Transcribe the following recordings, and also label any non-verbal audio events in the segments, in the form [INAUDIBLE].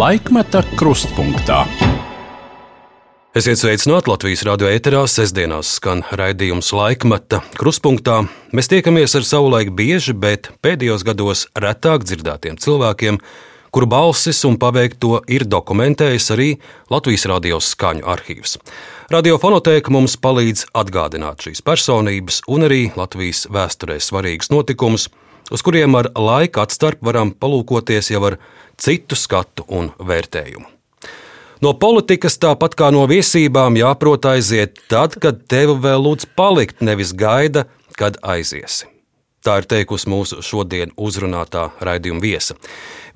Laikmeta krustpunktā. Esiet sveicināti Latvijas radio ēterā. Sestdienās skan raidījums laikmeta krustpunktā. Mēs tiekamies ar savulaik bieži, bet pēdējos gados retāk dzirdētiem cilvēkiem, kuru balsis un paveikto ir dokumentējis arī Latvijas radio skaņu arhīvs. Radiofonotēka mums palīdz atgādināt šīs personības un arī Latvijas vēsturē svarīgus notikumus, uz kuriem ar laika atstarp varam palūkoties jau ar citu skatu un vērtējumu. No politikas, tāpat kā no viesībām, jāprot aiziet tad, kad tevi vēl lūdz palikt, nevis gaida, kad aiziesi. Tā ir teikusi mūsu šodien uzrunātā raidījuma viesa.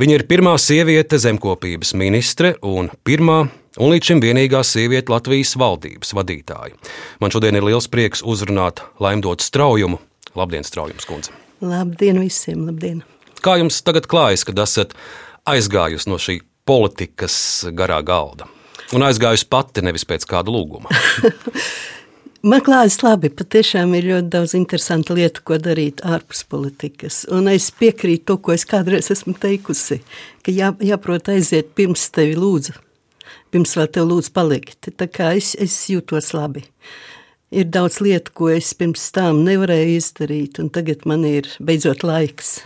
Viņa ir pirmā sieviete zemkopības ministre un pirmā un līdz šim vienīgā sieviete Latvijas valdības vadītāja. Man šodien ir liels prieks uzrunāt Laimdotu Straujumu. Labdien, Straujums kundze! Labdien visiem! Labdien. Kā jums tagad klājas, kad esat aizgājusi no šī politikas garā galda? Un aizgājusi pati, nevis pēc kāda lūguma. [LAUGHS] Man klājas labi, patiešām ir ļoti daudz interesantu lietu, ko darīt ārpus politikas. Un es piekrītu to, ko es kādreiz esmu teikusi, ka jā, jāprot aiziet pirms tevi lūdzu, pirms vēl tev lūdzu palikt. Tā kā es, es jūtos labi. Ir daudz lietu, ko es pirms tam nevarēju izdarīt, un tagad man ir beidzot laiks.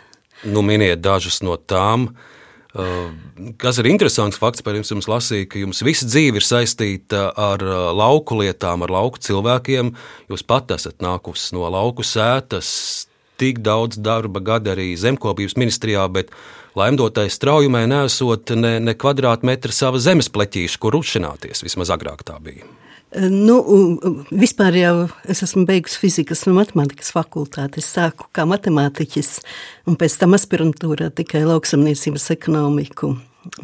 Nu, miniet dažas no tām. Uh, kas ir interesants fakts, par jums, jums lasīja, ka jums visa dzīve ir saistīta ar uh, lauku lietām, ar lauku cilvēkiem. Jūs pat esat nākusi no lauku sētas, tik daudz darba gada arī zemkopības ministrijā, bet laimdotais straujumē nesot ne, ne kvadrātmetra sava zemes pleķīša, kur uzšināties. Vismaz agrāk tā bija. Nu, vispār jau es esmu beigusi fizikas un matemātikas fakultāti. Es sāku kā matemātiķis, un pēc tam aspirantūrā tikai lauksamniecības ekonomiku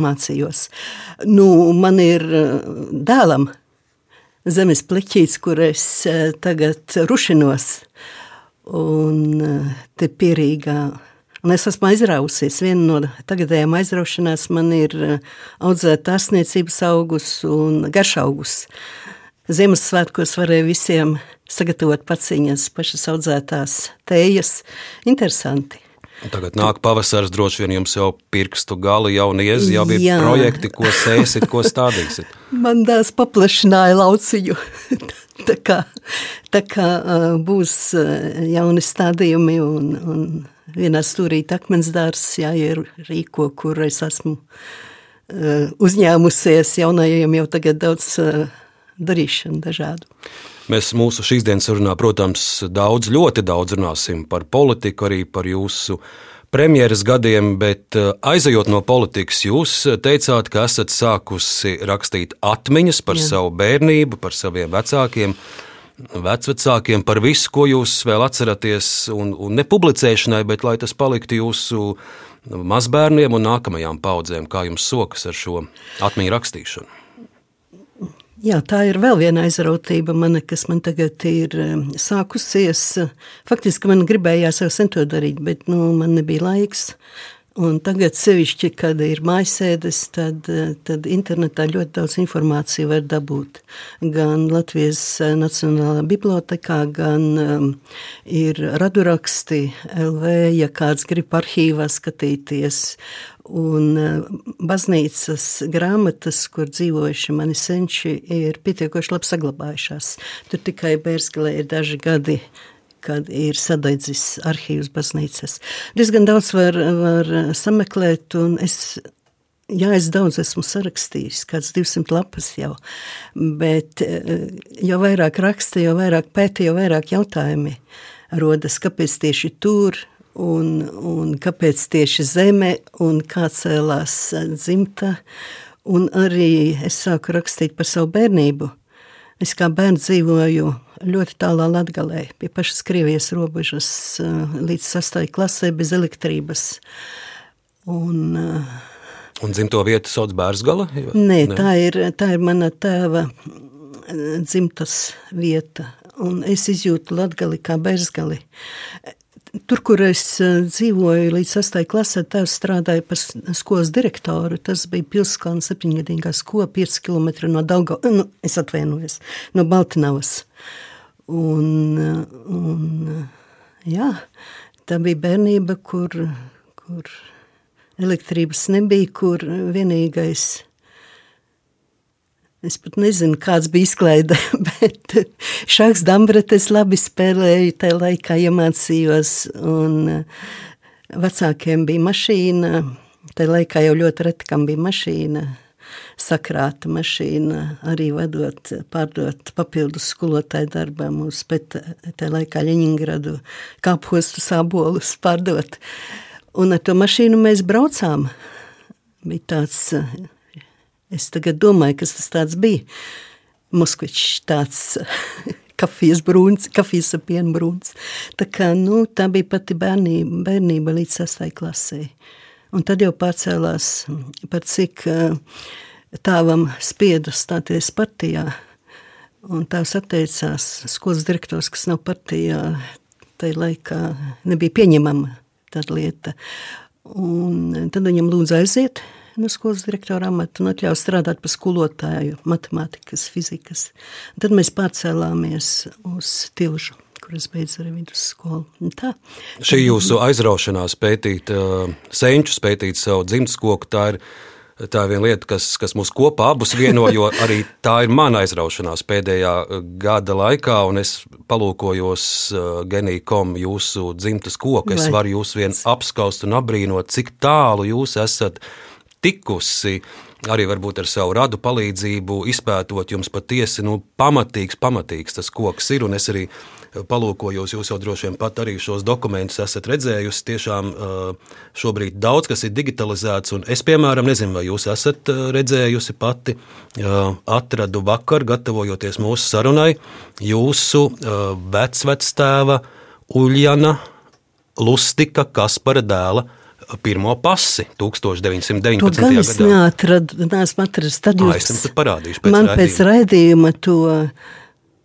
mācījos. Nu, man ir dēlam zemes pleķīts, kur es tagad rušinos, un te pierīgā. Un es esmu aizrausies. Viena no tagadējām aizraušanās man ir audzēt ārsniecības augus un garšaugus. Ziemassvētkos varēja visiem sagatavot paciņas, pašas audzētās tējas. Interesanti. Tagad nāk pavasaris, droši vien jums jau pirkstu gali, jau niez, jau ir Jā. projekti, ko sēsit, ko stādīsit. [LAUGHS] Man tās paplašināja lauciņu. [LAUGHS] tā kā, tā kā būs jauni stādījumi un, un vienā stūrī akmens dārs jāierīko, kur es esmu uzņēmusies jaunajiem jau tagad daudz darīšanu dažādu. Mēs mūsu šīs dienas runā, protams, daudz, ļoti daudz runāsim par politiku, arī par jūsu premjeras gadiem, bet eh, aizejot no politikas, jūs teicāt, ka esat sākusi rakstīt atmiņas par Jā. savu bērnību, par saviem vecākiem. Vecvecākiem par visu, ko jūs vēl atceraties, un, un ne publicēšanai, bet lai tas paliktu jūsu mazbērniem un nākamajām paudzēm, kā jums sokas ar šo atmiņu rakstīšanu. Jā, tā ir vēl viena aizrautība, mana, kas man tagad ir sākusies. Faktiski man gribējās jau sen to darīt, bet nu, man nebija laiks. Un tagad, sevišķi, kad ir mājasēdes, tad, tad internetā ļoti daudz informāciju var dabūt. Gan Latvijas Nacionālā bibliotekā, gan um, ir raduraksti LV, ja kāds grib arhīvā skatīties. Un uh, baznīcas grāmatas, kur dzīvojuši mani senči, ir pietiekoši labi saglabājušās. Tur tikai Bērsgalē ir daži gadi kad ir sadedzis arhīvs baznīcas. Diezgan daudz var, var sameklēt, un es Jā, es daudz esmu sarakstījis, kāds 200 lapas jau, bet eh, jo vairāk raksta, jo vairāk pēta, jo vairāk jautājumi rodas, kāpēc tieši tur, un, un kāpēc tieši zeme, un kā cēlās dzimta, un arī es sāku rakstīt par savu bērnību. Es kā bērns dzīvoju ļoti tālā Latvijā, pie pašas Krievijas robežas, eh, līdz sastāvdaļai klasē, bez elektrības. Un, eh, Un dzimto vietu sauc Bērzgala? Nē, Nē. Tā, ir, tā ir mana tēva dzimtas vieta. Un es izjūtu Latviju kā Bērzgali. Tur, kur es eh, dzīvoju līdz 6. klasē, tēvs strādāja par skolas direktoru. Tas bija Pilskalna septiņgadīgā skola, 5 km no Dauga, nu, es atvainojos, no Baltinavas. Un, un, jā, tā bija bērnība, kur, kur elektrības nebija, kur vienīgais. Es pat nezinu, kāds bija izklaide, [LAUGHS] bet šāds dambretes labi spēlēju, tajā laikā iemācījos, un vecākiem bija mašīna, tajā laikā jau ļoti reti, kam bija mašīna, sakrāta mašīna, arī vadot, pārdot papildus skolotāju darbam uz tā laikā Ļeņingradu kāpostu sābolus pārdot. Un ar to mašīnu mēs braucām. Bija tāds, es tagad domāju, kas tas bija. Moskvičs tāds [LAUGHS] kafijas brūns, kafijas ar pienu brūns. Tā kā, nu, tā bija pati bērnība, bērnība līdz sastai klasē. Un tad jau pārcēlās par cik uh, tēvam spieda stāties partijā. Un tās atteicās skolas direktors, kas nav partijā, tajā laikā nebija pieņemama tāda lieta. Un tad viņam lūdza aiziet no skolas direktora amata un atļaut strādāt par skolotāju matemātikas, fizikas. Un tad mēs pārcēlāmies uz Tilžu kuras beidz arī vidusskolu. Tā. Šī jūsu aizraušanās pētīt, senčus pētīt savu dzimtas koku, tā ir Tā ir viena lieta, kas, kas mūs kopā abus vieno, jo arī tā ir mana aizraušanās pēdējā uh, gada laikā, un es palūkojos uh, genīkom jūsu dzimtas koku. Es varu jūs vien apskaust un apbrīnot, cik tālu jūs esat tikusi. Arī varbūt ar savu radu palīdzību izpētot, jums patiesi nu, pamatīgs, pamatīgs tas koks ir. Un es arī palūkojos, jūs jau droši vien pat arī šos dokumentus esat redzējusi. Tiešām šobrīd daudz kas ir digitalizēts, un es, piemēram, nezinu, vai jūs esat redzējusi pati, atradu vakar, gatavojoties mūsu sarunai, jūsu vecvectēva Uljana Lustika Kaspara dēla pirmo pasi 1919. To gan es neatradu, neesmu atradis. Tad jūs Ā, es parādīšu pēc man raidījuma. pēc raidījuma to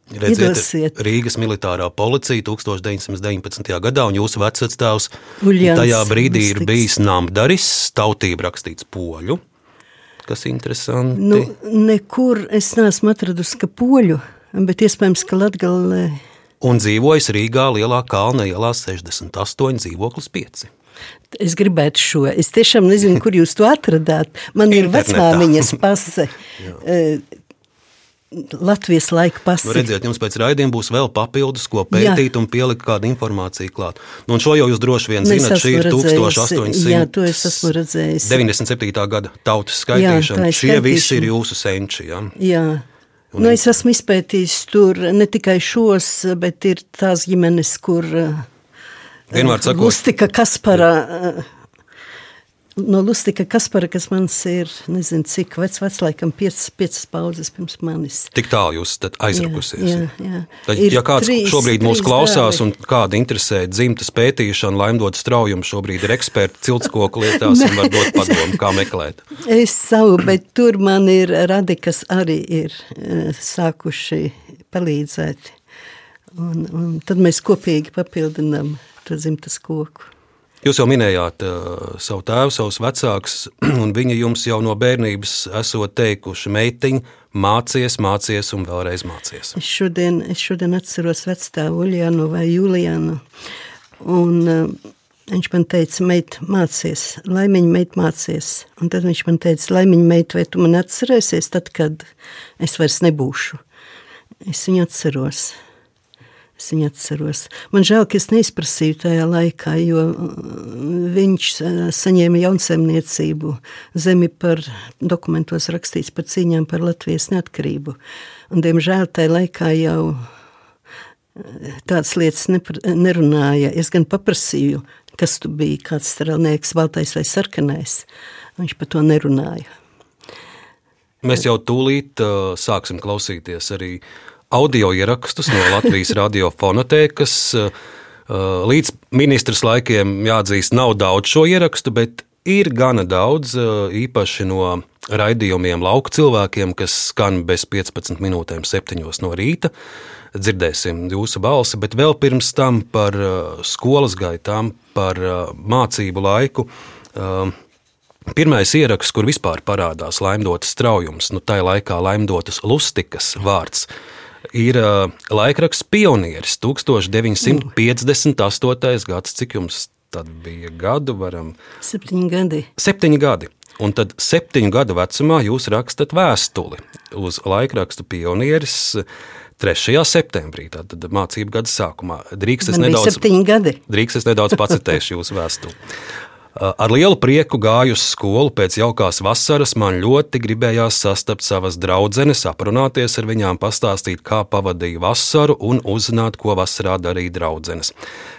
Redziet, Idosiet. Rīgas militārā policija 1919. gadā, un jūsu vecāks tajā brīdī ir bijis Namdaris, tautība rakstīts poļu. Kas ir interesanti? Nu, nekur es neesmu atradusi, ka poļu, bet iespējams, ka Latgalē. Un dzīvojas Rīgā lielā kalna ielā 68 dzīvoklis 5. Es gribētu šo. Es tiešām nezinu, kur jūs to atradāt. Man ir vecmāmiņas pase. [LAUGHS] Latvijas laika pasaules. Nu, redziet, jums pēc raidījuma būs vēl papildus, ko pētīt jā. un pielikt kādu informāciju klāt. Nu, un šo jau jūs droši vien zinat, šī ir 1800. Jā, to es esmu redzējis. 97. gada tautas skaitīšana. Jā, Šie visi ir jūsu senči. Jā. jā. Un nu, es esmu izpētījis tur ne tikai šos, bet ir tās ģimenes, kur Vienmēr sakot, Lustika Kaspara. Uh, no Lustika Kaspara, kas man ir, nezinu, cik vecs, vecs laikam, piecas, piecas paudzes pirms manis. Tik tālu jūs esat aizrakusies. Jā, jā. Tad, ja kāds trīs, šobrīd mūs klausās dāvi. un kāda interesē dzimtas pētīšana, laimdot straujumu, šobrīd ir eksperti ciltskoku lietās un var dot padomu, kā meklēt. Es savu, bet tur man ir radi, kas arī ir sākuši palīdzēt. Un, un tad mēs kopīgi papildinām dzimtas koku. Jūs jau minējāt uh, savu tēvu, savus vecākus, [CLEARS THROAT] un viņi jums jau no bērnības esot teikuši, meitiņ, mācies, mācies un vēlreiz mācies. Es šodien, es šodien atceros vecstāvu Uljānu vai Julianu, un uh, viņš man teica, meit, mācies, laimiņa meit mācies. Un tad viņš man teica, laimiņa meit, vai tu man atcerēsies tad, kad es vairs nebūšu? Es viņu atceros. Es viņu atceros. Man žēl, ka es neizprasīju tajā laikā, jo uh, viņš uh, saņēma jaunsaimniecību zemi par dokumentos rakstīts par cīņām par Latvijas neatkarību. Un, diemžēl tajā laikā jau uh, tādas lietas nepar, nerunāja. Es gan paprasīju, kas tu biji, kāds strēlnieks, baltais vai sarkanais. Viņš par to nerunāja. Mēs jau tūlīt uh, sāksim klausīties arī audio ierakstus no Latvijas radiofonotēkas. Eh, līdz ministrs laikiem jāatzīst, nav daudz šo ierakstu, bet ir gana daudz eh, īpaši no raidījumiem lauku cilvēkiem, kas skan bez 15 minūtēm, 7 no rīta. Dzirdēsim jūsu balsi, bet vēl pirms tam par eh, skolas gaitām, par mācību laiku. Pirmais ieraksts, kur vispār parādās laimdotas straujums, nu tā laikā laimdotas lustikas vārds ir laikraksts Pionieris 1958. gads. Cik jums tad bija gadu, varam. Septiņi gadi. Septiņi gadi. Un tad septiņu gadu vecumā jūs rakstat vēstuli uz laikrakstu pionieris 3. septembrī, tātad mācību gada sākumā. Drīkst es nedaudz, gadi. drīkst es nedaudz pacitēšu jūsu vēstuli. Ar lielu prieku gāju uz skolu pēc jaukās vasaras. Man ļoti gribējās sastapt savas draudzenes, aprunāties ar viņām, pastāstīt, kā pavadīju vasaru un uzzināt, ko vasarā darīja draudzenes.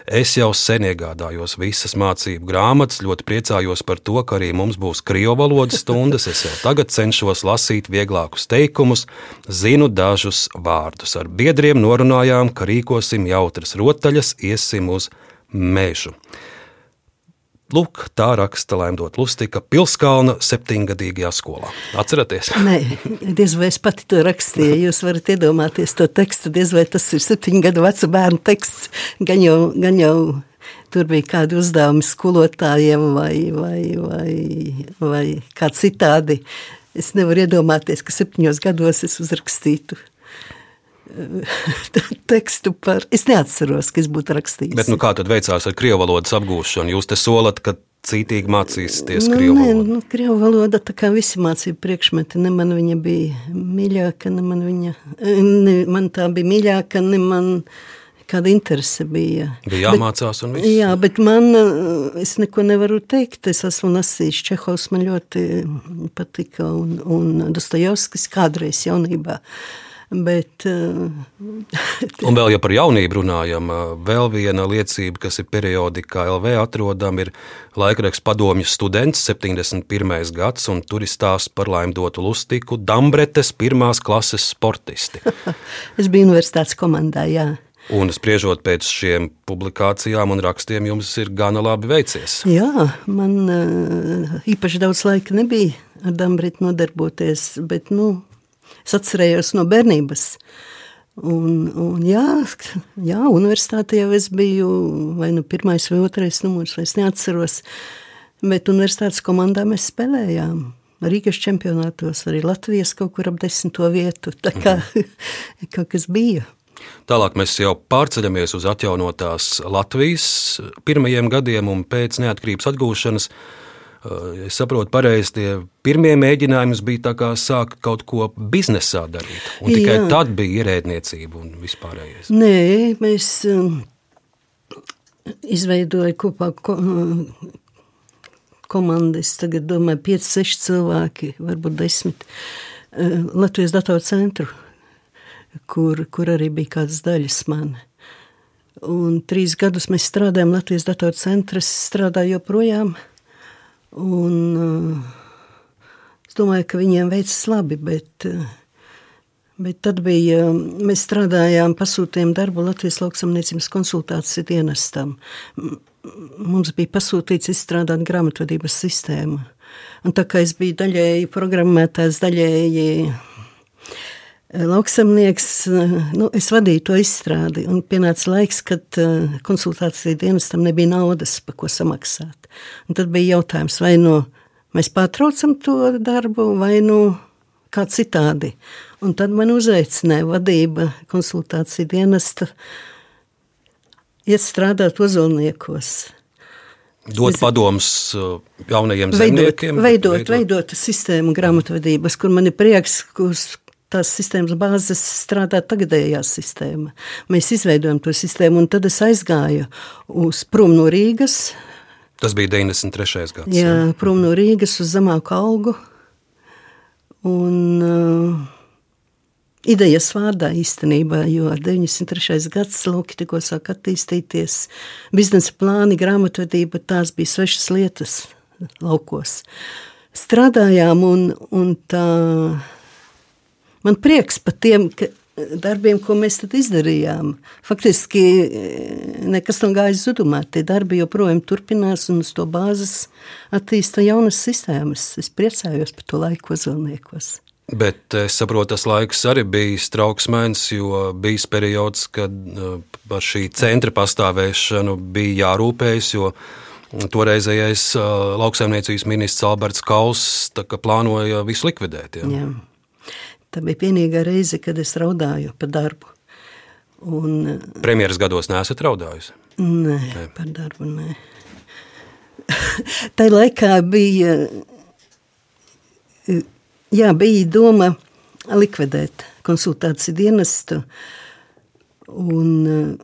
Es jau sen iegādājos visas mācību grāmatas, ļoti priecājos par to, ka arī mums būs krievu valodas stundas. Es jau tagad cenšos lasīt vieglākus teikumus, zinu dažus vārdus. Ar biedriem norunājām, ka rīkosim jautras rotaļas, iesim uz mežu. Lūk, tā raksta Laimdot Lustika Pilskalna septiņgadīgajā skolā. Atceraties? [LAUGHS] Nē, diez vai es pati to rakstīju. Jūs varat iedomāties to tekstu, diez vai tas ir septiņu gadu vecu bērnu teksts. Gan jau, gan jau tur bija kādi uzdevumi skolotājiem vai, vai, vai, vai kā citādi. Es nevaru iedomāties, ka septiņos gados es uzrakstītu [LAUGHS] tekstu par. Es neatceros, ka es būtu rakstījis. Bet nu, kā tad veicās ar krievu valodas apgūšanu? Jūs te solat, ka cītīgi mācīsieties nu, krievu nē, valodu. nu, krievu valoda, tā kā visi mācību priekšmeti, ne man viņa bija mīļāka, ne man viņa, ne man tā bija mīļāka, ne man kāda interese bija. Bija jāmācās un viss. Jā, bet man, es neko nevaru teikt, es esmu lasījis Čehovs, man ļoti patika, un, un Dostojevskis kādreiz jaunībā. Bet, uh, Un vēl, ja par jaunību runājam, vēl viena liecība, kas ir periodikā LV atrodama, ir laikraksts padomju students, 71. gads, un tur ir stāsts par laimdotu lustiku Dambretes pirmās klases sportisti. [LAUGHS] es biju universitātes komandā, jā. Un spriežot pēc šiem publikācijām un rakstiem, jums ir gana labi veicies. Jā, man uh, īpaši daudz laika nebija ar Dambretu nodarboties, bet, nu, Es atcerējos no bērnības. Un, un jā, jā, universitātē jau es biju vai nu pirmais vai otrais numurs, vai es neatceros. Bet universitātes komandā mēs spēlējām. Rīgas čempionātos, arī Latvijas kaut kur ap desmito vietu. Tā kā [LAUGHS] kaut kas bija. Tālāk mēs jau pārceļamies uz atjaunotās Latvijas pirmajiem gadiem un pēc neatkarības atgūšanas. Es saprotu, pareizi tie pirmie mēģinājumi bija sākt kaut ko biznesā darīt. Un tikai Jā. tad bija ierēdniecība un vispārējais. Nē, mēs um, izveidojām kopā ko, um, komandas. Tagad domāju, 5, 6 cilvēki, varbūt 10 uh, Latvijas datoru centru, kur, kur arī bija kādas daļas manas. Un trīs gadus mēs strādājām Latvijas datoru centrā. Es strādāju joprojām. Un, uh, es domāju, ka viņiem veicas labi, bet, uh, bet tad bija, mēs strādājām, pasūtījām darbu Latvijas lauksamniecības konsultāciju dienestam. Mums bija pasūtīts izstrādāt grāmatvedības sistēmu. Un tā kā es biju daļēji programmētājs, daļēji lauksamnieks, nu, es vadīju to izstrādi. Un pienāca laiks, kad konsultāciju dienestam nebija naudas, pa ko samaksāt. Un tad bija jautājums, vai nu mēs pārtraucam to darbu, vai nu kā citādi. Un tad man uzaicināja vadība konsultāciju dienesta iet strādāt ozolniekos. Dot padomus jaunajiem veidot, zemniekiem. Veidot, veidot, veidot sistēmu grāmatvedības, kur man ir prieks, uz tās sistēmas bāzes strādā tagadējā sistēma. Mēs izveidojam to sistēmu, un tad es aizgāju uz prom no Rīgas, Tas bija 93. gads. Jā, prom no Rīgas uz zemāku algu. Un, uh, idejas vārdā īstenībā, jo 93. gads lauki tikko sāk attīstīties. Biznesa plāni, grāmatvedība, tās bija svešas lietas laukos. Strādājām un, un tā man prieks par tiem, ka darbiem, ko mēs izdarījām. Faktiski eh, nekas nav gājis zudumā. Tie darbi joprojām turpinās un uz to bāzes attīsta jaunas sistēmas. Es priecājos par to laiku ozolniekos. Bet es saprotu, tas laiks arī bija trauksmēns, jo bija periods, kad eh, par šī centra pastāvēšanu bija jārūpējas. Toreizējais lauksaimniecības ministrs Alberts Kauss plānoja visu likvidēt. Ja? Jā. Tā bija vienīgā reize, kad es raudāju par darbu. Un, Premjeras gados neesat raudājusi? Nē, nē, par darbu nē. [LAUGHS] Tā laikā bija, jā, bija doma likvidēt konsultāciju dienestu, un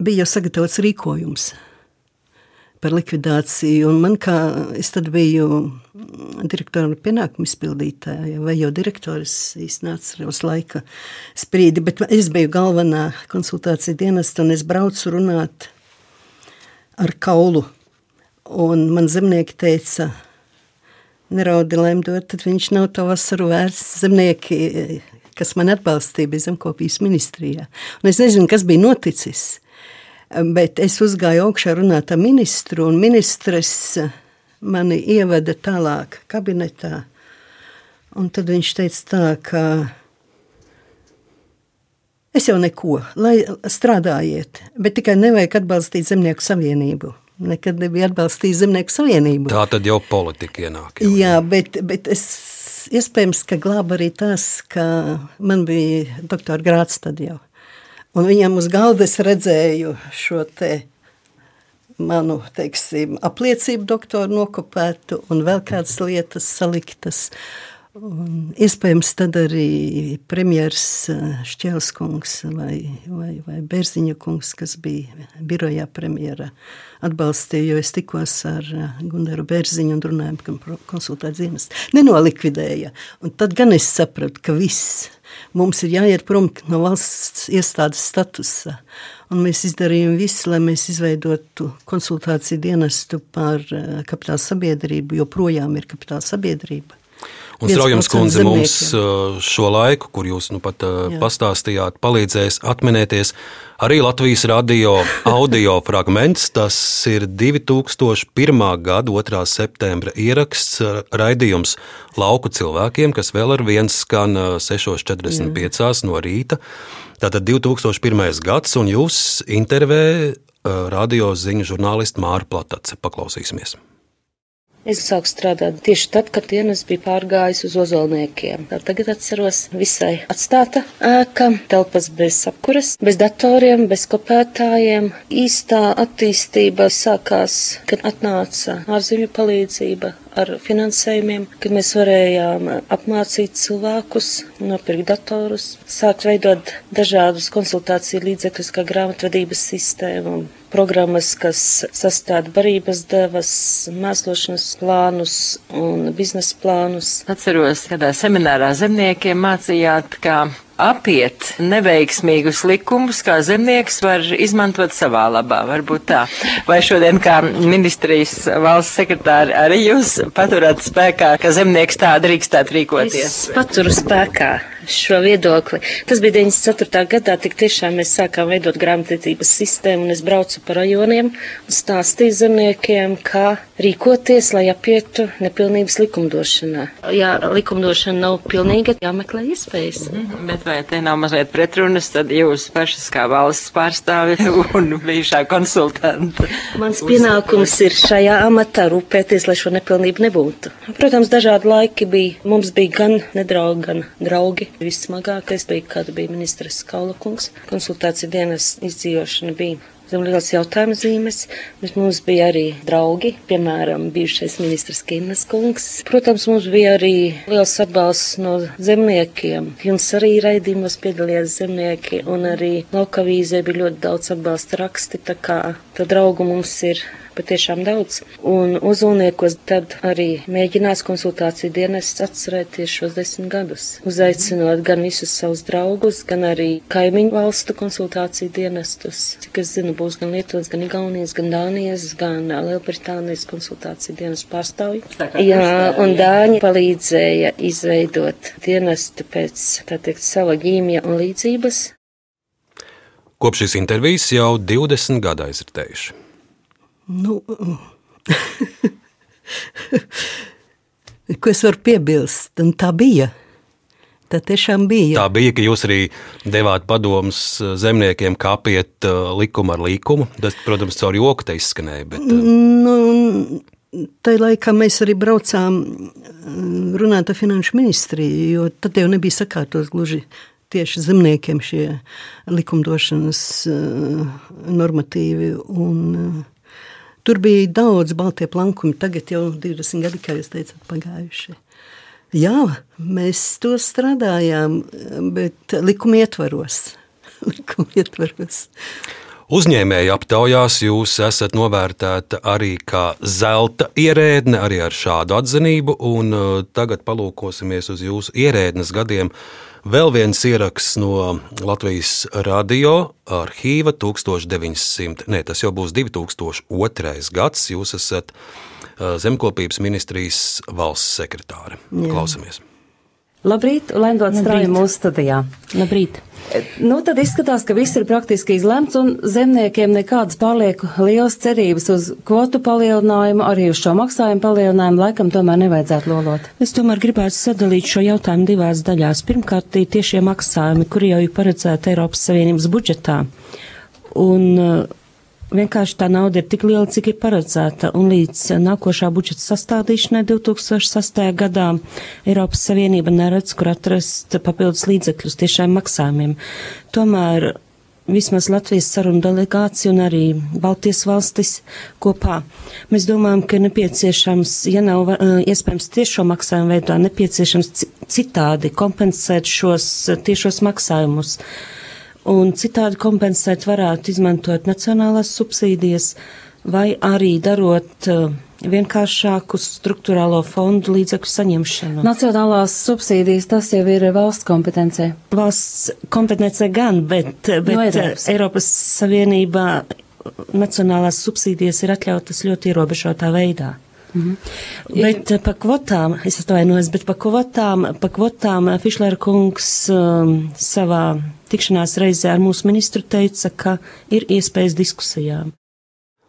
bija jau sagatavots rīkojums par likvidāciju. Man kā es tad biju direktora pienākumu izpildītāja vai jau direktoris īstenībā atceros laika sprīdi, bet es biju galvenā konsultācija dienesta un es braucu runāt ar kaulu. Un man zemnieki teica, neraudi lemdot, tad viņš nav to vasaru vērts. Zemnieki, kas man atbalstīja, bija zemkopības ministrijā. Un es nezinu, kas bija noticis. Bet es uzgāju augšā runāt ar ministru, un ministrs mani ieveda tālāk kabinetā. Un tad viņš teica tā, ka es jau neko, lai strādājiet, bet tikai nevajag atbalstīt Zemnieku savienību. Nekad nebija atbalstījis Zemnieku savienību. Tā tad jau politika ienāk. Jau, jā, bet, bet es iespējams, ka glāba arī tas, ka man bija doktora grāts tad jau. Un viņam uz galda es redzēju šo te manu teiksim, apliecību doktoru nokopētu un vēl kādas lietas saliktas. Un iespējams, tad arī premjerministrs eh, Šķēlskungs vai, vai, vai Bērziņa kungs, kas bija birojā premjera, atbalstīja, jo es tikos ar eh, Gundaru Bērziņu un runājām, ka konsultācijas dienas nenolikvidēja. Un tad gan es sapratu, ka viss mums ir jāiet prom no valsts iestādes statusa. Un mēs izdarījām visu, lai mēs izveidotu konsultāciju dienestu par eh, kapitāla sabiedrību, jo projām ir kapitāla sabiedrība. Un Straujams kundze mums uh, šo laiku, kur jūs nu pat uh, Jā. pastāstījāt, palīdzēs atminēties arī Latvijas radio [LAUGHS] audio fragments. Tas ir 2001. gada 2. septembra ieraksts uh, raidījums lauku cilvēkiem, kas vēl ar viens skan 6.45 Jā. no rīta. Tātad 2001. gads, un jūs intervē radio ziņu žurnālistu Māru Platace. Paklausīsimies! Es sāku strādāt tieši tad, kad dienas bija pārgājis uz ozolniekiem. Tā tagad atceros visai atstāta ēka, telpas bez apkuras, bez datoriem, bez kopētājiem. Īstā attīstība sākās, kad atnāca ārzemju palīdzība ar finansējumiem, kad mēs varējām apmācīt cilvēkus, nopirkt datorus, sākt veidot dažādus konsultāciju līdzekļus, kā grāmatvedības sistēmu, programmas, kas sastāda barības devas, mēslošanas plānus un biznesa plānus. Atceros, kādā seminārā zemniekiem mācījāt, kā apiet neveiksmīgus likumus, kā zemnieks var izmantot savā labā. Varbūt tā. Vai šodien, kā ministrijas valsts sekretāri, arī jūs paturat spēkā, ka zemnieks tā drīkstētu rīkoties? Es paturu spēkā šo viedokli. Tas bija 94. gadā, tik tiešām mēs sākām veidot grāmatvedības sistēmu, un es braucu pa rajoniem un stāstīju zemniekiem, kā rīkoties, lai apietu nepilnības likumdošanā. Ja likumdošana nav pilnīga, jāmeklē iespējas. Mm -hmm. Bet vai te nav mazliet pretrunas, tad jūs pašas kā valsts pārstāvi [LAUGHS] un bijušā konsultanta? Mans pienākums ir šajā amatā rūpēties, lai šo nepilnību nebūtu. Protams, dažādi laiki bija. Mums bija gan nedraugi, gan draugi. Vissmagākais bija, kad bija ministrs Kaulakungs. Konsultācija dienas izdzīvošana bija zem liels jautājuma zīmes, bet mums bija arī draugi, piemēram, bijušais ministrs Kinnas kungs. Protams, mums bija arī liels atbalsts no zemniekiem. Jums arī raidījumos piedalījās zemnieki, un arī laukavīzē bija ļoti daudz atbalsta raksti, tā kā tā draugu mums ir patiešām daudz. Un uzulniekos tad arī mēģinās konsultāciju dienests atcerēties šos desmit gadus, uzaicinot gan visus savus draugus, gan arī kaimiņu valstu konsultāciju dienestus. Cik es zinu, būs gan Lietuvas, gan Igaunijas, gan Dānijas, gan Lielbritānijas konsultāciju dienas pārstāvji. Jā, un Dāņi palīdzēja izveidot dienestu pēc, tā teikt, sava ģīmija un līdzības. Kopš šīs intervijas jau 20 gadu aizritējuši. Nu, ko es varu piebilst? Un tā bija. Tā tiešām bija. Tā bija, ka jūs arī devāt padomus uh, zemniekiem, kā apiet uh, likumu ar likumu. Tas, protams, caur joku te izskanēja. Bet, uh, nu, Tajā laikā mēs arī braucām runāt ar finanšu ministriju, jo tad jau nebija sakārtos gluži tieši zemniekiem šie likumdošanas normatīvi. Un, Tur bija daudz baltie plankumi, tagad jau 20 gadi, kā jūs teicat, pagājuši. Jā, mēs to strādājām, bet likuma ietvaros. [LAUGHS] likuma ietvaros. Uzņēmēju aptaujās jūs esat novērtēta arī kā zelta ierēdne, arī ar šādu atzinību, uh, tagad palūkosimies uz jūsu ierēdnes gadiem. Vēl viens ieraksts no Latvijas radio arhīva 1900, ne, tas jau būs 2002. gads. Jūs esat uh, Zemkopības ministrijas valsts sekretāre. Jā. Klausamies! Labrīt, Lendot strāja mūsu studijā. Labrīt! Nu, tad izskatās, ka viss ir praktiski izlemts un zemniekiem nekādas pārlieku lielas cerības uz kvotu palielinājumu, arī uz šo maksājumu palielinājumu laikam tomēr nevajadzētu lolot. Es tomēr gribētu sadalīt šo jautājumu divās daļās. Pirmkārt, tie tiešie maksājumi, kuri jau ir paredzēti Eiropas Savienības budžetā. Un, uh, Vienkārši tā nauda ir tik liela, cik ir paredzēta, un līdz nākošā budžeta sastādīšanai 2006. gadā Eiropas Savienība neredz, kur atrast papildus līdzekļus tiešām maksājumiem. Tomēr vismaz Latvijas sarunu delegācija un arī Baltijas valstis kopā. Mēs domājam, ka nepieciešams, ja nav iespējams tiešo maksājumu veidā, nepieciešams citādi kompensēt šos tiešos maksājumus un citādi kompensēt varētu izmantot nacionālās subsīdijas vai arī darot uh, vienkāršāku struktūrālo fondu līdzekļu saņemšanu. Nacionālās subsīdijas tas jau ir valsts kompetencē. Valsts kompetencē gan, bet, bet no Eiropas. Eiropas Savienībā nacionālās subsīdijas ir atļautas ļoti ierobežotā veidā. -hmm. Bet ja. par kvotām, es atvainojos, bet par kvotām, par kvotām Fišlera kungs um, savā tikšanās reizē ar mūsu ministru teica, ka ir iespējas diskusijām.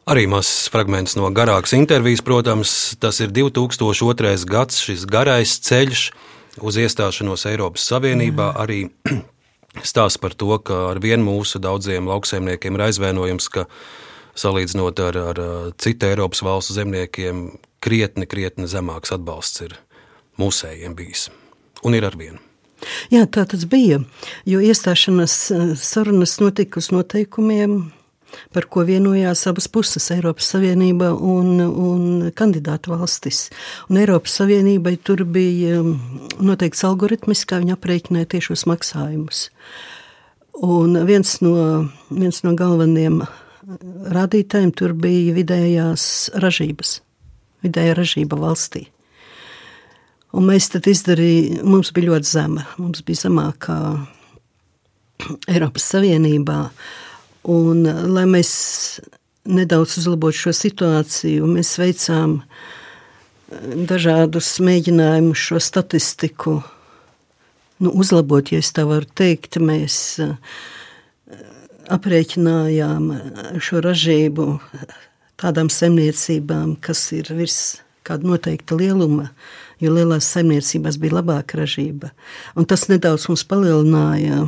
Arī mazs fragments no garākas intervijas, protams, tas ir 2002. gads, šis garais ceļš uz iestāšanos Eiropas Savienībā. Jā. Arī [CLEARS THROAT] stāsts par to, ka ar vienu mūsu daudziem lauksaimniekiem ir aizvainojums, ka salīdzinot ar, ar citu Eiropas valstu zemniekiem, krietni, krietni zemāks atbalsts ir mūsējiem bijis un ir ar vienu. Jā, tā tas bija. Jo iestāšanās sarunas notika uz noteikumiem, par ko vienojās abas puses - Eiropas Savienība un, un kandidātu valstis. Un Eiropas Savienībai tur bija mm, noteikts algoritms, kā viņi aprēķināja tiešos maksājumus. Un viens no, viens no galvenajiem rādītājiem tur bija vidējās ražības vidēja ražība valstī. Un mēs tad izdarījām, mums bija ļoti zema, mums bija zemākā [CLEARS THROAT] Eiropas Savienībā. Un, lai mēs nedaudz uzlabotu šo situāciju, mēs veicām dažādus mēģinājumus šo statistiku nu, uzlabot, ja tā varu teikt. Mēs aprēķinājām šo ražību tādām saimniecībām, kas ir virs kāda noteikta lieluma, jo lielās saimniecībās bija labāka ražība. Un tas nedaudz mums palielināja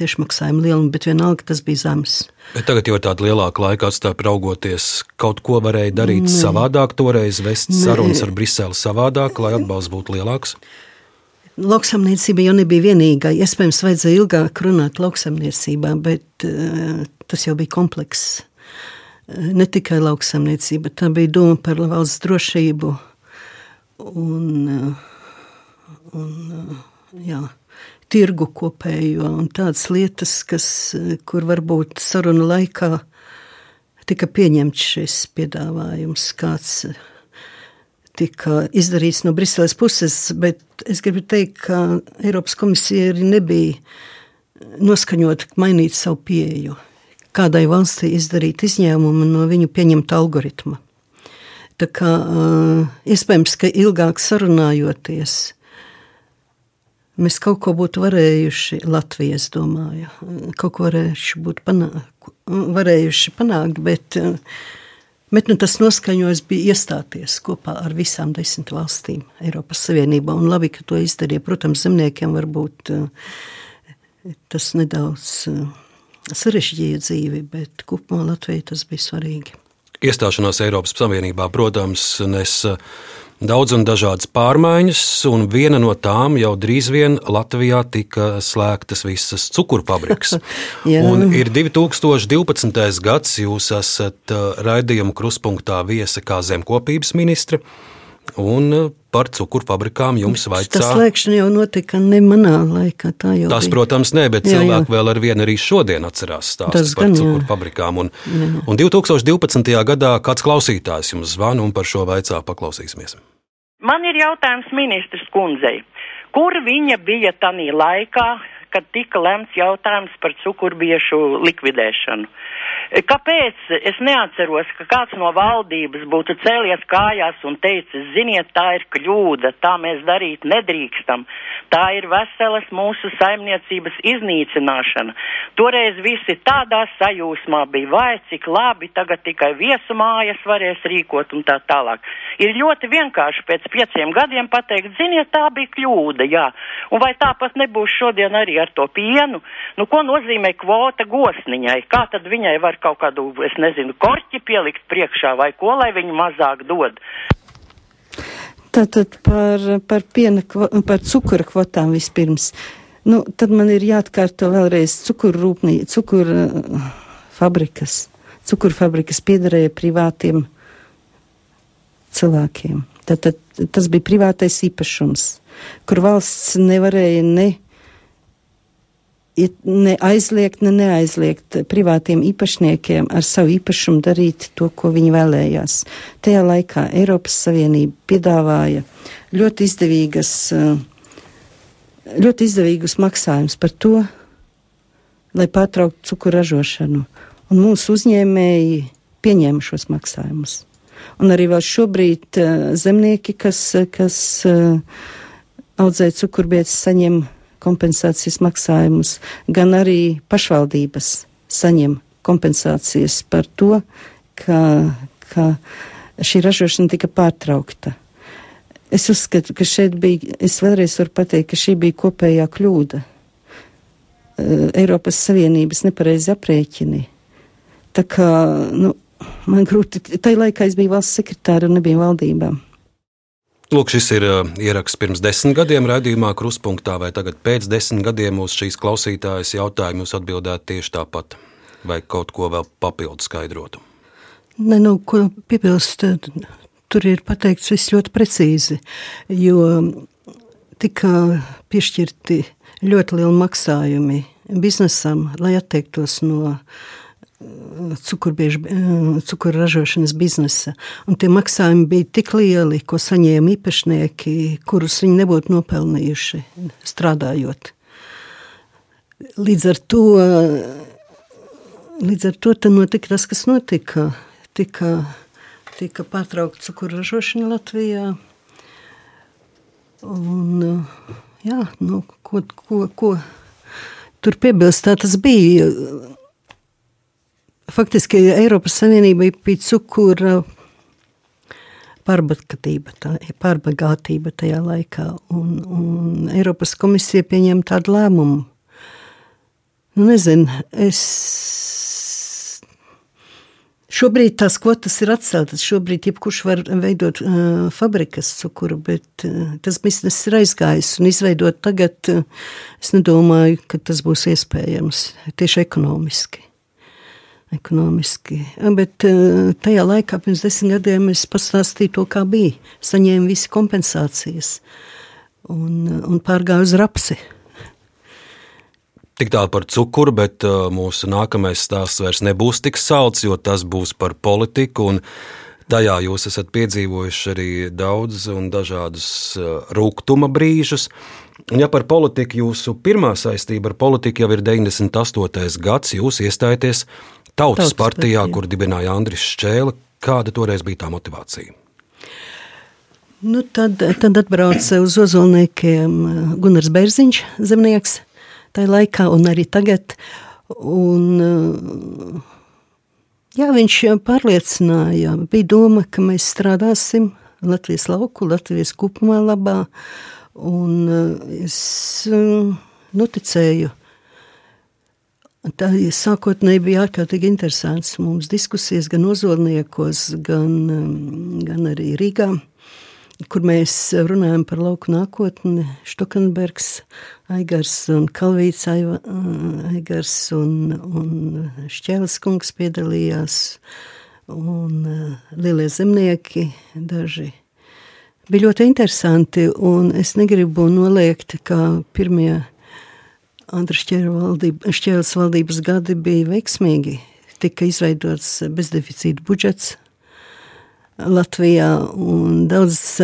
tiešmaksājumu lielumu, bet vienalga tas bija zems. Bet tagad jau ir tāda lielāka laika atstāja raugoties, kaut ko varēja darīt Nē. savādāk, toreiz vest Nē. sarunas ar Briseli savādāk, lai atbalsts būtu lielāks. Lauksaimniecība jau nebija vienīgā. Iespējams, vajadzēja ilgāk runāt lauksaimniecībā, bet uh, tas jau bija komplekss ne tikai lauksaimniecība, tā bija doma par valsts drošību. Un, un jā, tirgu kopējo. Un tādas lietas, kas, kur varbūt saruna laikā tika pieņemts šis piedāvājums, kāds tika izdarīts no Briseles puses, bet es gribu teikt, ka Eiropas komisija arī nebija noskaņota mainīt savu pieeju kādai valstī izdarīt izņēmumu no viņu pieņemta algoritma. Tā kā iespējams, ka ilgāk sarunājoties, mēs kaut ko būtu varējuši Latvijas, domāju, kaut ko varējuši būt panākt, varējuši panākt, bet, bet nu, tas noskaņojums bija iestāties kopā ar visām desmit valstīm Eiropas Savienībā, un labi, ka to izdarīja. Protams, zemniekiem varbūt tas nedaudz sarežģīja dzīvi, bet kopumā Latvijai tas bija svarīgi. Iestāšanās Eiropas Savienībā, protams, nes daudz un dažādas pārmaiņas, un viena no tām jau drīz vien Latvijā tika slēgtas visas cukurfabrikas. [LAUGHS] un ir 2012. gads, jūs esat raidījuma kruspunktā viesa kā zemkopības ministra. Un par cukurfabrikām jums vajadzēja. Tas slēgšana jau notika ne manā laikā. Tas, bija. protams, nē, bet jā, cilvēki jā. vēl ar vienu arī šodien atcerās stāstus par cukurfabrikām. Un, jā. un 2012. gadā kāds klausītājs jums zvana un par šo vaicā paklausīsimies. Man ir jautājums ministrs kundzei. Kur viņa bija tajā laikā, kad tika lemts jautājums par cukurbiešu likvidēšanu? Kāpēc es neatceros, ka kāds no valdības būtu cēlies kājās un teicis, ziniet, tā ir kļūda, tā mēs darīt nedrīkstam, tā ir veselas mūsu saimniecības iznīcināšana. Toreiz visi tādā sajūsmā bija, vai cik labi, tagad tikai viesu mājas varēs rīkot un tā tālāk. Ir ļoti vienkārši pēc pieciem gadiem pateikt, ziniet, tā bija kļūda, jā. Un vai tāpat nebūs šodien arī ar to pienu? Nu, ko nozīmē kvota gosniņai? Kā tad viņai var kaut kādu, es nezinu, korķi pielikt priekšā vai ko, lai viņi mazāk dod. Tātad par, par, piena, par cukura kvotām vispirms. Nu, tad man ir jāatkārto vēlreiz cukuru rūpnī, cukuru uh, fabrikas. Cukuru fabrikas piederēja privātiem cilvēkiem. Tātad tas bija privātais īpašums, kur valsts nevarēja ne ne aizliegt, ne neaizliegt privātiem īpašniekiem ar savu īpašumu darīt to, ko viņi vēlējās. Tajā laikā Eiropas Savienība piedāvāja ļoti izdevīgas, ļoti izdevīgus maksājumus par to, lai pārtrauktu cukuru ražošanu. Un mūsu uzņēmēji pieņēma šos maksājumus. Un arī vēl šobrīd zemnieki, kas, kas audzē cukurbietis, saņem kompensācijas maksājumus, gan arī pašvaldības saņem kompensācijas par to, ka, ka šī ražošana tika pārtraukta. Es uzskatu, ka šeit bija, es vēlreiz varu pateikt, ka šī bija kopējā kļūda. Eh, Eiropas Savienības nepareizi aprēķini. Tā kā, nu, man grūti, tajā laikā es biju valsts sekretāra un nebija valdībām. Lūk, šis ir uh, ieraksts pirms desmit gadiem raidījumā Kruspunkta, vai tagad pēc desmit gadiem uz šīs klausītājas jautājumu jūs atbildētu tieši tāpat, vai kaut ko vēl papildu skaidrotu? Ne, nu, ko piebilst, tur ir pateikts viss ļoti precīzi, jo tika piešķirti ļoti lieli maksājumi biznesam, lai atteiktos no cukurbiežu cukuru ražošanas biznesa. Un tie maksājumi bija tik lieli, ko saņēma īpašnieki, kurus viņi nebūtu nopelnījuši strādājot. Līdz ar to, līdz ar to notika tas, kas notika. Tika, tika pārtraukta cukuru ražošana Latvijā. Un, jā, nu, ko, ko, ko tur piebilst, tā tas bija faktiski Eiropas Savienība bija cukura pārbagātība, tā, pārbagātība tajā laikā, un, un Eiropas komisija pieņem tādu lēmumu. Nu, nezinu, es Šobrīd tās kvotas ir atceltas. Šobrīd jebkurš var veidot uh, fabrikas cukuru, bet uh, tas bizness ir aizgājis un izveidot tagad. Uh, es nedomāju, ka tas būs iespējams tieši ekonomiski ekonomiski. Bet eh, tajā laikā, pirms desmit gadiem, es pastāstīju to, kā bija. Saņēmu visi kompensācijas un, un pārgāju uz rapsi. Tik tālu par cukuru, bet uh, mūsu nākamais stāsts vairs nebūs tik salds, jo tas būs par politiku. Tajā jūs esat piedzīvojuši arī daudz un dažādus rūkuma brīžus. Ja par politiku jūsu pirmā saistība ar politiku jau ir 98. gads, jūs iestājaties Tautas, Tautas partijā, partijā, kur dibināja Andris Šķēle. Kāda toreiz bija tā motivācija? Nu, tad, tad atbrauca uz ozolniekiem uh, Gunārs Bērziņš, zemnieks, tajā laikā un arī tagad. Un, uh, jā, viņš pārliecināja, bija doma, ka mēs strādāsim Latvijas lauku, Latvijas kupumā labā. Un uh, es noticēju Tā sākotnēji bija ārkārtīgi interesants mums diskusijas gan ozolniekos, gan, um, gan arī Rīgā. kur mēs runājam par lauku nākotni. Štokenbergs, Aigars un Kalvīts Aigars un, un Šķēles kungs piedalījās, un lielie zemnieki daži. Bija ļoti interesanti, un es negribu noliegt, ka pirmie Andra Šķēles valdības gadi bija veiksmīgi. Tika izveidots bezdeficīta budžets, Latvijā un daudzas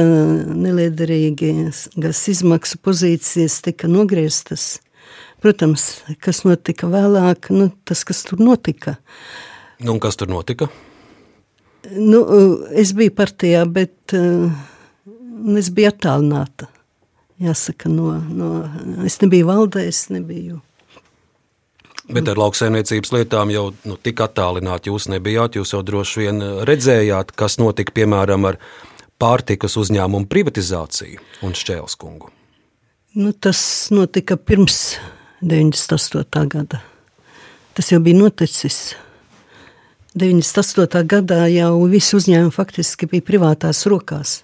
neliederīgas izmaksu pozīcijas tika nogrieztas. Protams, kas notika vēlāk, nu, tas, kas tur notika. Nu, kas tur notika? Nu, es biju partijā, bet uh, es biju attālināta. Jāsaka, no, no, es nebiju valdē, es nebiju Bet ar lauksaimniecības lietām jau nu, tik attālināti jūs nebijāt. Jūs jau droši vien redzējāt, kas notika piemēram ar pārtikas uzņēmumu privatizāciju un šķēlskungu. Nu, tas notika pirms 98. gada. Tas jau bija noticis. 98. gadā jau visi uzņēmumi faktiski bija privātās rokās.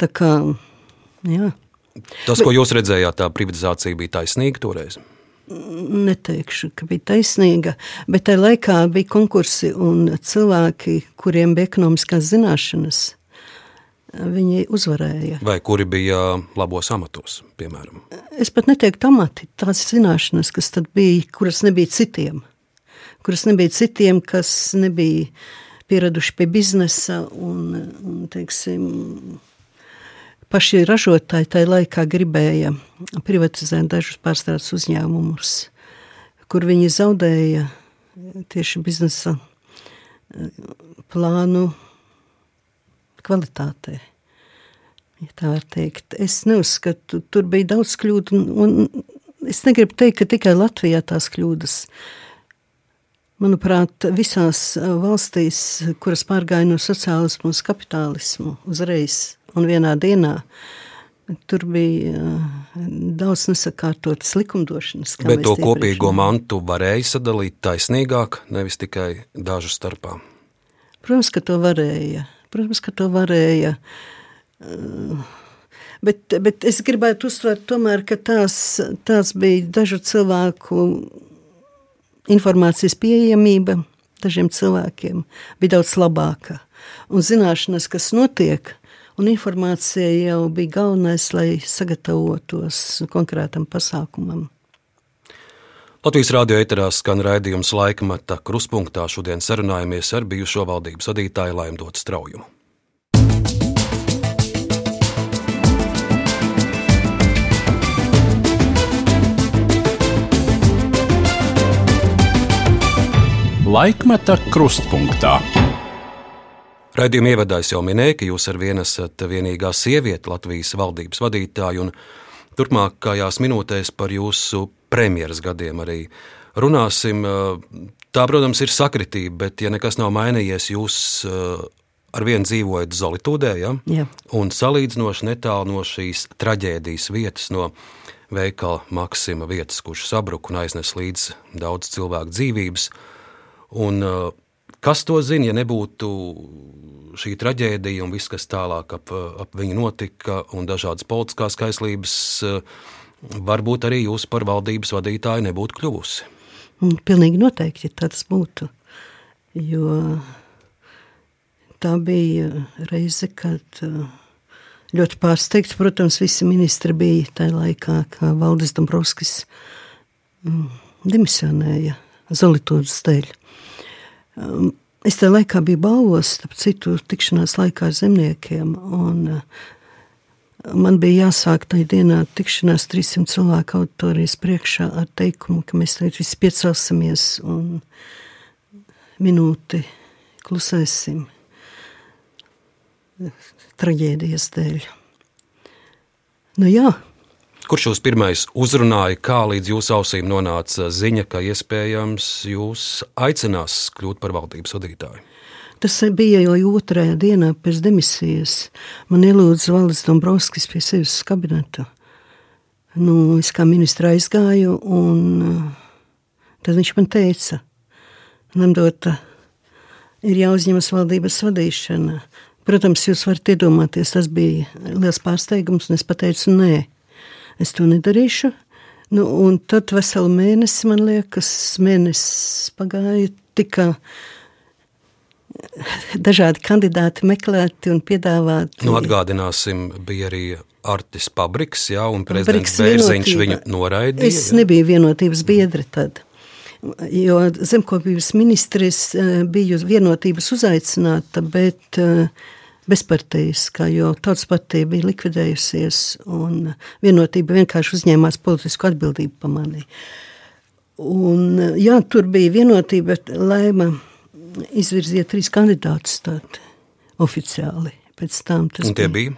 Tā kā, jā. Tas, ko jūs redzējāt, tā privatizācija bija taisnīga toreiz neteikšu, ka bija taisnīga, bet tajā laikā bija konkursi un cilvēki, kuriem bija ekonomiskās zināšanas. Viņi uzvarēja. Vai kuri bija labos amatos, piemēram? Es pat neteiktu amati, tās zināšanas, kas tad bija, kuras nebija citiem. Kuras nebija citiem, kas nebija pieraduši pie biznesa un, un teiksim, paši ražotāji tajā laikā gribēja privatizēt dažus pārstrādes uzņēmumus, kur viņi zaudēja tieši biznesa eh, plānu kvalitātei. Ja tā var teikt. Es neuzskatu, tur bija daudz kļūdu, un es negribu teikt, ka tikai Latvijā tās kļūdas. Manuprāt, visās valstīs, kuras pārgāja no sociālismu uz kapitālismu, uzreiz un vienā dienā. Tur bija uh, daudz nesakārtotas likumdošanas. Bet to kopīgo mantu varēja sadalīt taisnīgāk, nevis tikai dažu starpā. Protams, ka to varēja. Protams, ka to varēja. Uh, bet, bet es gribētu uzsvērt, tomēr, ka tās, tās bija dažu cilvēku informācijas pieejamība dažiem cilvēkiem bija daudz labāka. Un zināšanas, kas notiek, un informācija jau bija galvenais, lai sagatavotos konkrētam pasākumam. Latvijas rādio eterā skan raidījums laikmeta kruspunktā. Šodien sarunājamies ar bijušo valdības vadītāju Laimdotu Straujumu. Laikmeta krustpunktā. Raidījuma ievadā es jau minēju, ka jūs ar vienu esat vienīgā sieviete Latvijas valdības vadītāja, un turpmākajās minūtēs par jūsu premjeras gadiem arī runāsim. Tā, protams, ir sakritība, bet, ja nekas nav mainījies, jūs eh, ar vienu dzīvojat Zolitūdē, ja? Jā. un salīdzinoši netālu no šīs traģēdijas vietas, no veikala Maksima vietas, kurš sabruka un aiznes līdz daudz cilvēku dzīvības. Un, uh, Kas to zina, ja nebūtu šī traģēdija un viss, kas tālāk ap, ap viņu notika, un dažādas politiskās kaislības, varbūt arī jūs par valdības vadītāju nebūtu kļuvusi? Mm, pilnīgi noteikti tas būtu. Jo tā bija reize, kad ļoti pārsteigts, protams, visi ministri bija tajā laikā, kad Valdis Dombrovskis mm, demisionēja Zolitūdas dēļ. Um, es tajā laikā biju balvos, starp citu, tikšanās laikā ar zemniekiem. Un, uh, Man bija jāsāk tajā dienā tikšanās 300 cilvēku auditorijas priekšā ar teikumu, ka mēs tagad visi piecelsimies un minūti klusēsim traģēdijas dēļ. Nu jā, Kurš jūs pirmais uzrunāja, kā līdz jūsu ausīm nonāca ziņa, ka iespējams jūs aicinās kļūt par valdības vadītāju? Tas bija jau otrajā dienā pēc demisijas. Man ielūdza Valdis Dombrovskis pie sevis kabineta. Nu, es kā ministra aizgāju, un uh, tad viņš man teica, Lemdota, ir jāuzņemas valdības vadīšana. Protams, jūs varat iedomāties, tas bija liels pārsteigums, un es pateicu, nē, es to nedarīšu. Nu, un tad veselu mēnesi, man liekas, mēnesis pagāja, tika dažādi kandidāti meklēti un piedāvāti. Nu, atgādināsim, bija arī Artis Pabriks, jā, un prezidents Bērziņš viņu noraidīja. Es jā. nebiju vienotības biedri tad. Jo zemkopības ministrs eh, biju vienotības uzaicināta, bet uh, bezparteiskā, jo tautas partija bija likvidējusies un vienotība vienkārši uzņēmās politisku atbildību pa mani. Un, jā, tur bija vienotība, bet Laima izvirzīja trīs kandidātus tādi oficiāli. Pēc tam tas un tie bija?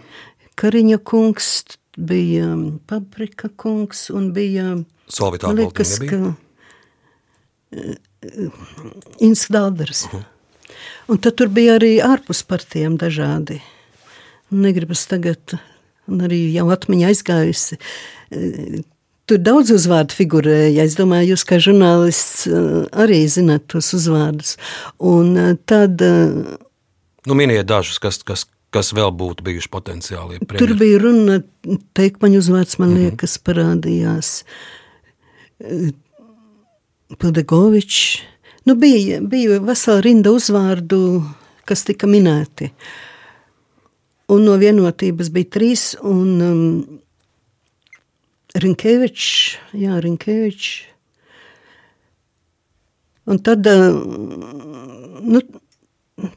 Kariņa kungs, bija Paprika kungs un bija Solvitā liekas, ka uh, Inns Dalders. Uh -huh. Un tad tur bija arī ārpus partijām dažādi. Negribas tagad, un arī jau atmiņa aizgājusi. Tur daudz uzvārdu figurēja. Es domāju, jūs kā žurnālists eh, arī zināt tos uzvārdus. Un eh, tad. Eh, nu, miniet dažus, kas, kas, kas vēl būtu bijuši potenciāli. Premjeri. Tur bija runa, teikmaņu uzvārds, man mhm. liekas, parādījās. Pildegovičs Nu, bija, bija vesela rinda uzvārdu, kas tika minēti. Un no vienotības bija trīs, un um, Rinkevičs, jā, Rinkevičs. Un tad, uh, nu,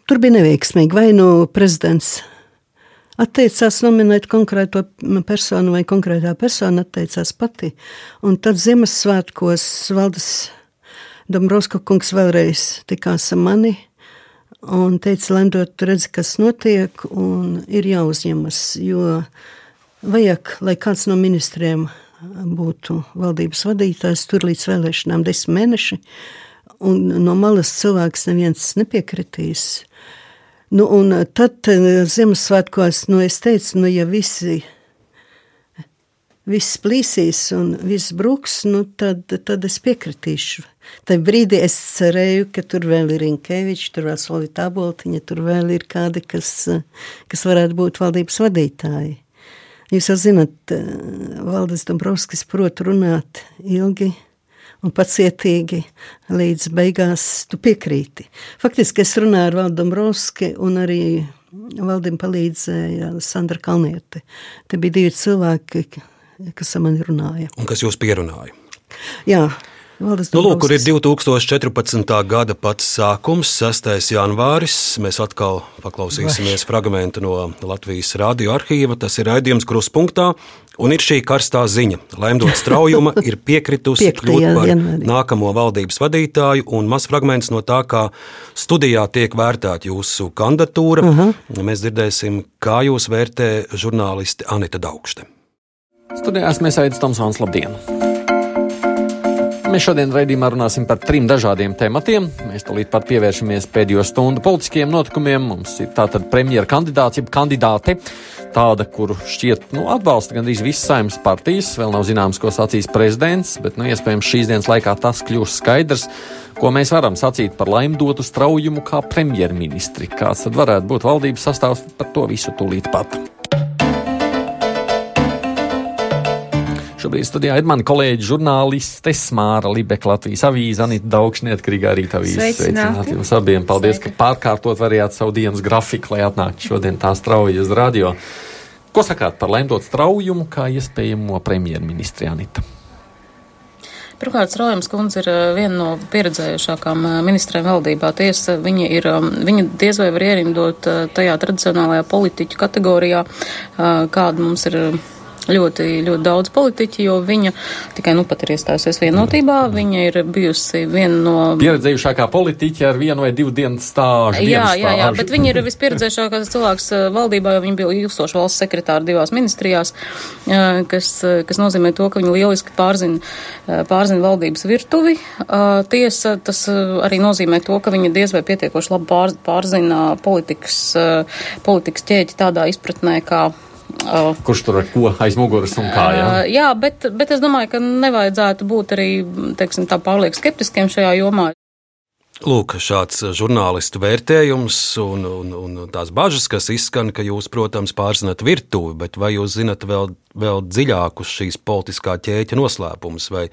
tur bija neveiksmīgi, vai nu prezidents atteicās nominēt konkrēto personu, vai konkrētā persona atteicās pati. Un tad Ziemassvētkos valdes Dombrovska kungs vēlreiz tikās ar mani un teica, Lendot, redzi, kas notiek, un ir jāuzņemas, jo vajag, lai kāds no ministriem būtu valdības vadītājs, tur līdz vēlēšanām desmit mēneši, un no malas cilvēks neviens nepiekritīs. Nu, un tad Ziemassvētkos, nu, es teicu, nu, ja visi viss plīsīs un viss bruks, nu tad, tad es piekritīšu. Tajā brīdī es cerēju, ka tur vēl ir Rinkevičs, tur vēl Solita Boltiņa, tur vēl ir kādi, kas, kas varētu būt valdības vadītāji. Jūs jau zinat, Valdis Dombrovskis prot runāt ilgi un pacietīgi līdz beigās tu piekrīti. Faktiski es runāju ar Valdu Dombrovski un arī Valdim palīdzēja Sandra Kalniete. Te bija divi cilvēki, kas ar mani runāja. Un kas jūs pierunāja? Jā. Nu, lūk, kur ir 2014. gada pats sākums, 6. janvāris. Mēs atkal paklausīsimies Vai. fragment no Latvijas radioarkīva. Tas ir raidījums Kruspunkta. Un ir šī karstā ziņa. Laimdot [LAUGHS] straujuma ir piekritusi kļūt par vienmēr. nākamo valdības vadītāju, un mazs fragments no tā, kā studijā tiek vērtēta jūsu kandidatūra. Uh -huh. Mēs dzirdēsim, kā jūs vērtē žurnālisti Anita Daugšte. Studijās mēs aicām Tomsons, labdien! Mēs šodien raidījumā runāsim par trim dažādiem tematiem. Mēs tulīt pat pievēršamies pēdējo stundu politiskiem notikumiem. Mums ir tātad premjera kandidāts, jeb kandidāte, tāda, kuru šķiet nu, atbalsta gandrīz visas saimnes partijas. Vēl nav zināms, ko sacīs prezidents, bet nu, iespējams šīs dienas laikā tas kļūs skaidrs. Ko mēs varam sacīt par laimdotu straujumu kā premjerministri? Kāds tad varētu būt valdības sastāvs par to visu tūlīt pat? Šobrīd studijā ir mani kolēģi žurnāliste Smāra Libeka Latvijas avīze, Anita Daugš, neatkarīgā rīta avīze. Sveicināti jums abiem. Paldies, Sveiki. ka pārkārtot varējāt savu dienas grafiku, lai atnāktu šodien tā strauji uz radio. Ko sakāt par lemdot straujumu kā iespējamo premjerministri Anita? Pirmkārt, Straujams kundze ir eh, viena no pieredzējušākām eh, ministrēm valdībā. Tiesa, viņa, ir, um, viņa diez vai var ierindot eh, tajā tradicionālajā politiķu kategorijā, kāda mums ir ļoti, ļoti daudz politiķi, jo viņa tikai nu pat ir iestājusies vienotībā. Viņa ir bijusi viena no. Pieredzējušākā politiķa ar vienu vai divu dienu stāžu. Jā, jā, jā, bet viņa ir vispieredzējušākais cilvēks uh, valdībā, jo viņa bija ilgstoša valsts sekretāra divās ministrijās, uh, kas, uh, kas nozīmē to, ka viņa lieliski pārzina, pārzina valdības virtuvi. Tiesa, tas arī nozīmē to, ka viņa diez vai pietiekoši labi pār, pārzina politikas, politikas ķēķi tādā izpratnē, kā Uh, Kurš tur ar ko aiz muguras un kā? Jā, uh, jā bet, bet es domāju, ka nevajadzētu būt arī teiksim, tā pārlieku skeptiskiem šajā jomā. Lūk, šāds žurnālistu vērtējums un, un, un tās bažas, kas izskan, ka jūs, protams, pārzinat virtuvi, bet vai jūs zinat vēl, vēl dziļākus šīs politiskā ķēķa noslēpumus, vai,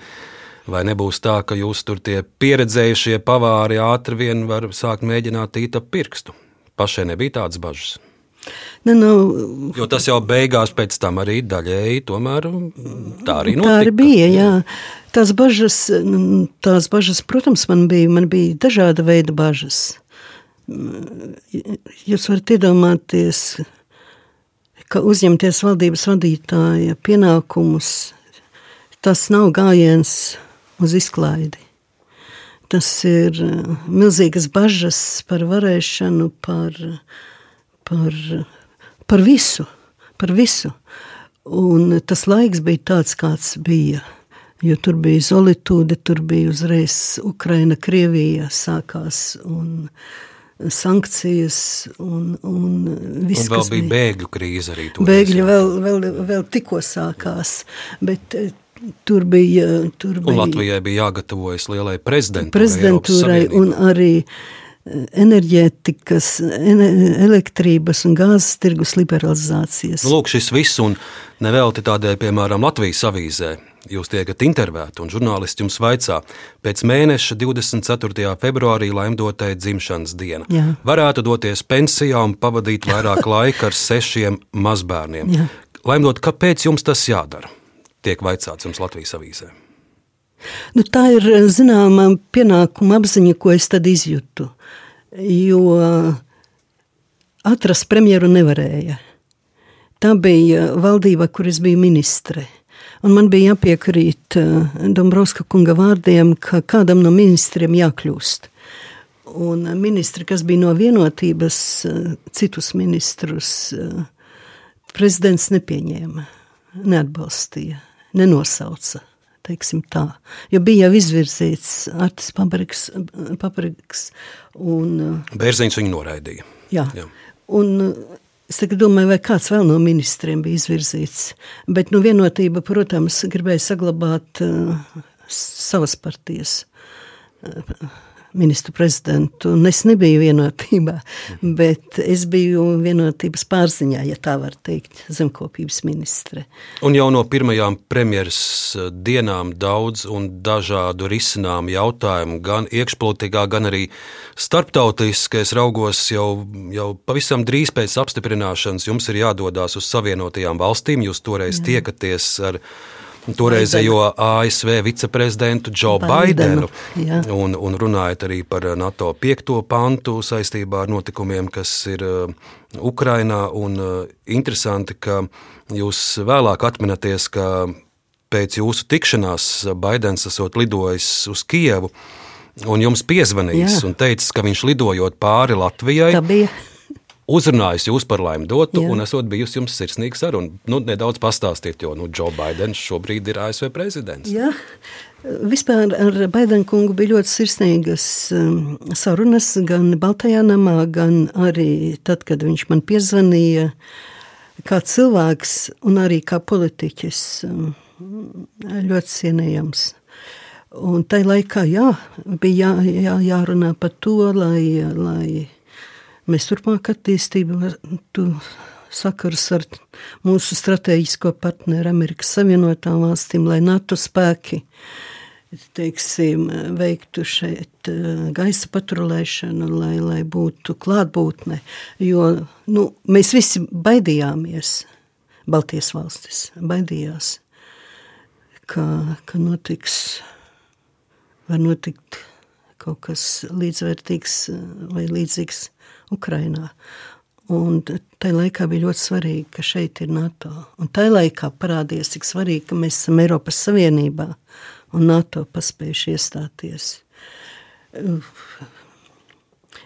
vai nebūs tā, ka jūs tur tie pieredzējušie pavāri ātri vien var sākt mēģināt tīt ap pirkstu? Pašai nebija tādas bažas. Ne, nu, jo tas jau beigās pēc tam arī daļēji tomēr tā arī notika. Tā arī bija, jā. Tās bažas, tās bažas, protams, man bija, man bija dažāda veida bažas. Jūs varat iedomāties, ka uzņemties valdības vadītāja pienākumus, tas nav gājiens uz izklaidi. Tas ir milzīgas bažas par varēšanu, par uh, par, par visu, par visu. Un tas laiks bija tāds, kāds bija. Jo tur bija solitūde, tur bija uzreiz Ukraina, Krievija sākās. Un, sankcijas un, un viss. Un vēl bija, bija bēgļu krīze arī. Bēgļi vēl, vēl, vēl tikko sākās, bet eh, tur bija. Tur un bija Latvijai bija jāgatavojas lielai prezidentūrai. Prezidentūrai un arī uh, enerģētikas, elektrības un gāzes tirgus liberalizācijas. Nu, lūk, šis viss, un nevelti tādēļ, piemēram, Latvijas avīzē. Jūs tiekat intervēti, un žurnālisti jums vaicā, pēc mēneša 24. februārī laimdotai dzimšanas diena. Jā. Varētu doties pensijā un pavadīt vairāk laika ar sešiem mazbērniem. Jā. Laimdot, kāpēc jums tas jādara? Tiek vaicāts jums Latvijas avīzē. Nu, tā ir zināma pienākuma apziņa, ko es tad izjūtu. Jo atrast premjeru nevarēja. Tā bija valdība, kur es biju ministre. Un man bija jāpiekrīt Dombrovska kunga vārdiem, ka kādam no ministriem jākļūst. Un ministri, kas bija no vienotības, citus ministrus prezidents nepieņēma, neatbalstīja, nenosauca teiksim tā. Jo bija jau izvirzīts Artis Papriks, Papriks un... Uh, Bērziņš viņu noraidīja. Jā. jā. Un uh, es domāju, vai kāds vēl no ministriem bija izvirzīts. Bet nu, vienotība, protams, gribēja saglabāt uh, savas partijas uh, ministru prezidentu. Un es nebiju vienotībā, bet es biju vienotības pārziņā, ja tā var teikt, zemkopības ministre. Un jau no pirmajām premjeras eh, dienām daudz un dažādu risinājumu jautājumu, gan iekšpolitikā, gan arī starptautiski, es raugos jau, jau pavisam drīz pēc apstiprināšanas, jums ir jādodas uz Savienotajām valstīm, jūs toreiz Jā. tiekaties ar toreizējo ASV viceprezidentu Džo Baidenu, Baidenu un, un runājot arī par NATO piekto pantu saistībā ar notikumiem, kas ir uh, Ukrainā. Un, uh, interesanti, ka jūs vēlāk atminaties, ka pēc jūsu tikšanās Baidens esot lidojis uz Kievu. Un jums piezvanījis Jā. un teicis, ka viņš lidojot pāri Latvijai, uzrunājis jūs par laimi dotu, Jā. un esot bijusi jums sirsnīga saruna. Nu, nedaudz pastāstiet, jo nu, Džo Baidens šobrīd ir ASV prezidents. Jā. Vispār ar Baidenu kungu bija ļoti sirsnīgas um, sarunas gan Baltajā namā, gan arī tad, kad viņš man piezvanīja kā cilvēks un arī kā politiķis. Um, ļoti cienījams. Un tajā laikā jā, bija jā, jā, jārunā par to, lai, lai mēs turpmāk attīstību sakars ar mūsu strateģisko partneru Amerikas Savienotām valstīm, lai NATO spēki teiksim, veiktu šeit eh, gaisa patrulēšanu, lai, lai būtu klātbūtne. Jo nu, mēs visi baidījāmies, Baltijas valstis baidījās, ka, ka notiks, var notikt kaut kas līdzvērtīgs vai līdzīgs Ukrainā. Un tajā laikā bija ļoti svarīgi, ka šeit ir NATO. Un tajā laikā parādījās, cik svarīgi, ka mēs esam Eiropas Savienībā un NATO paspējuši iestāties.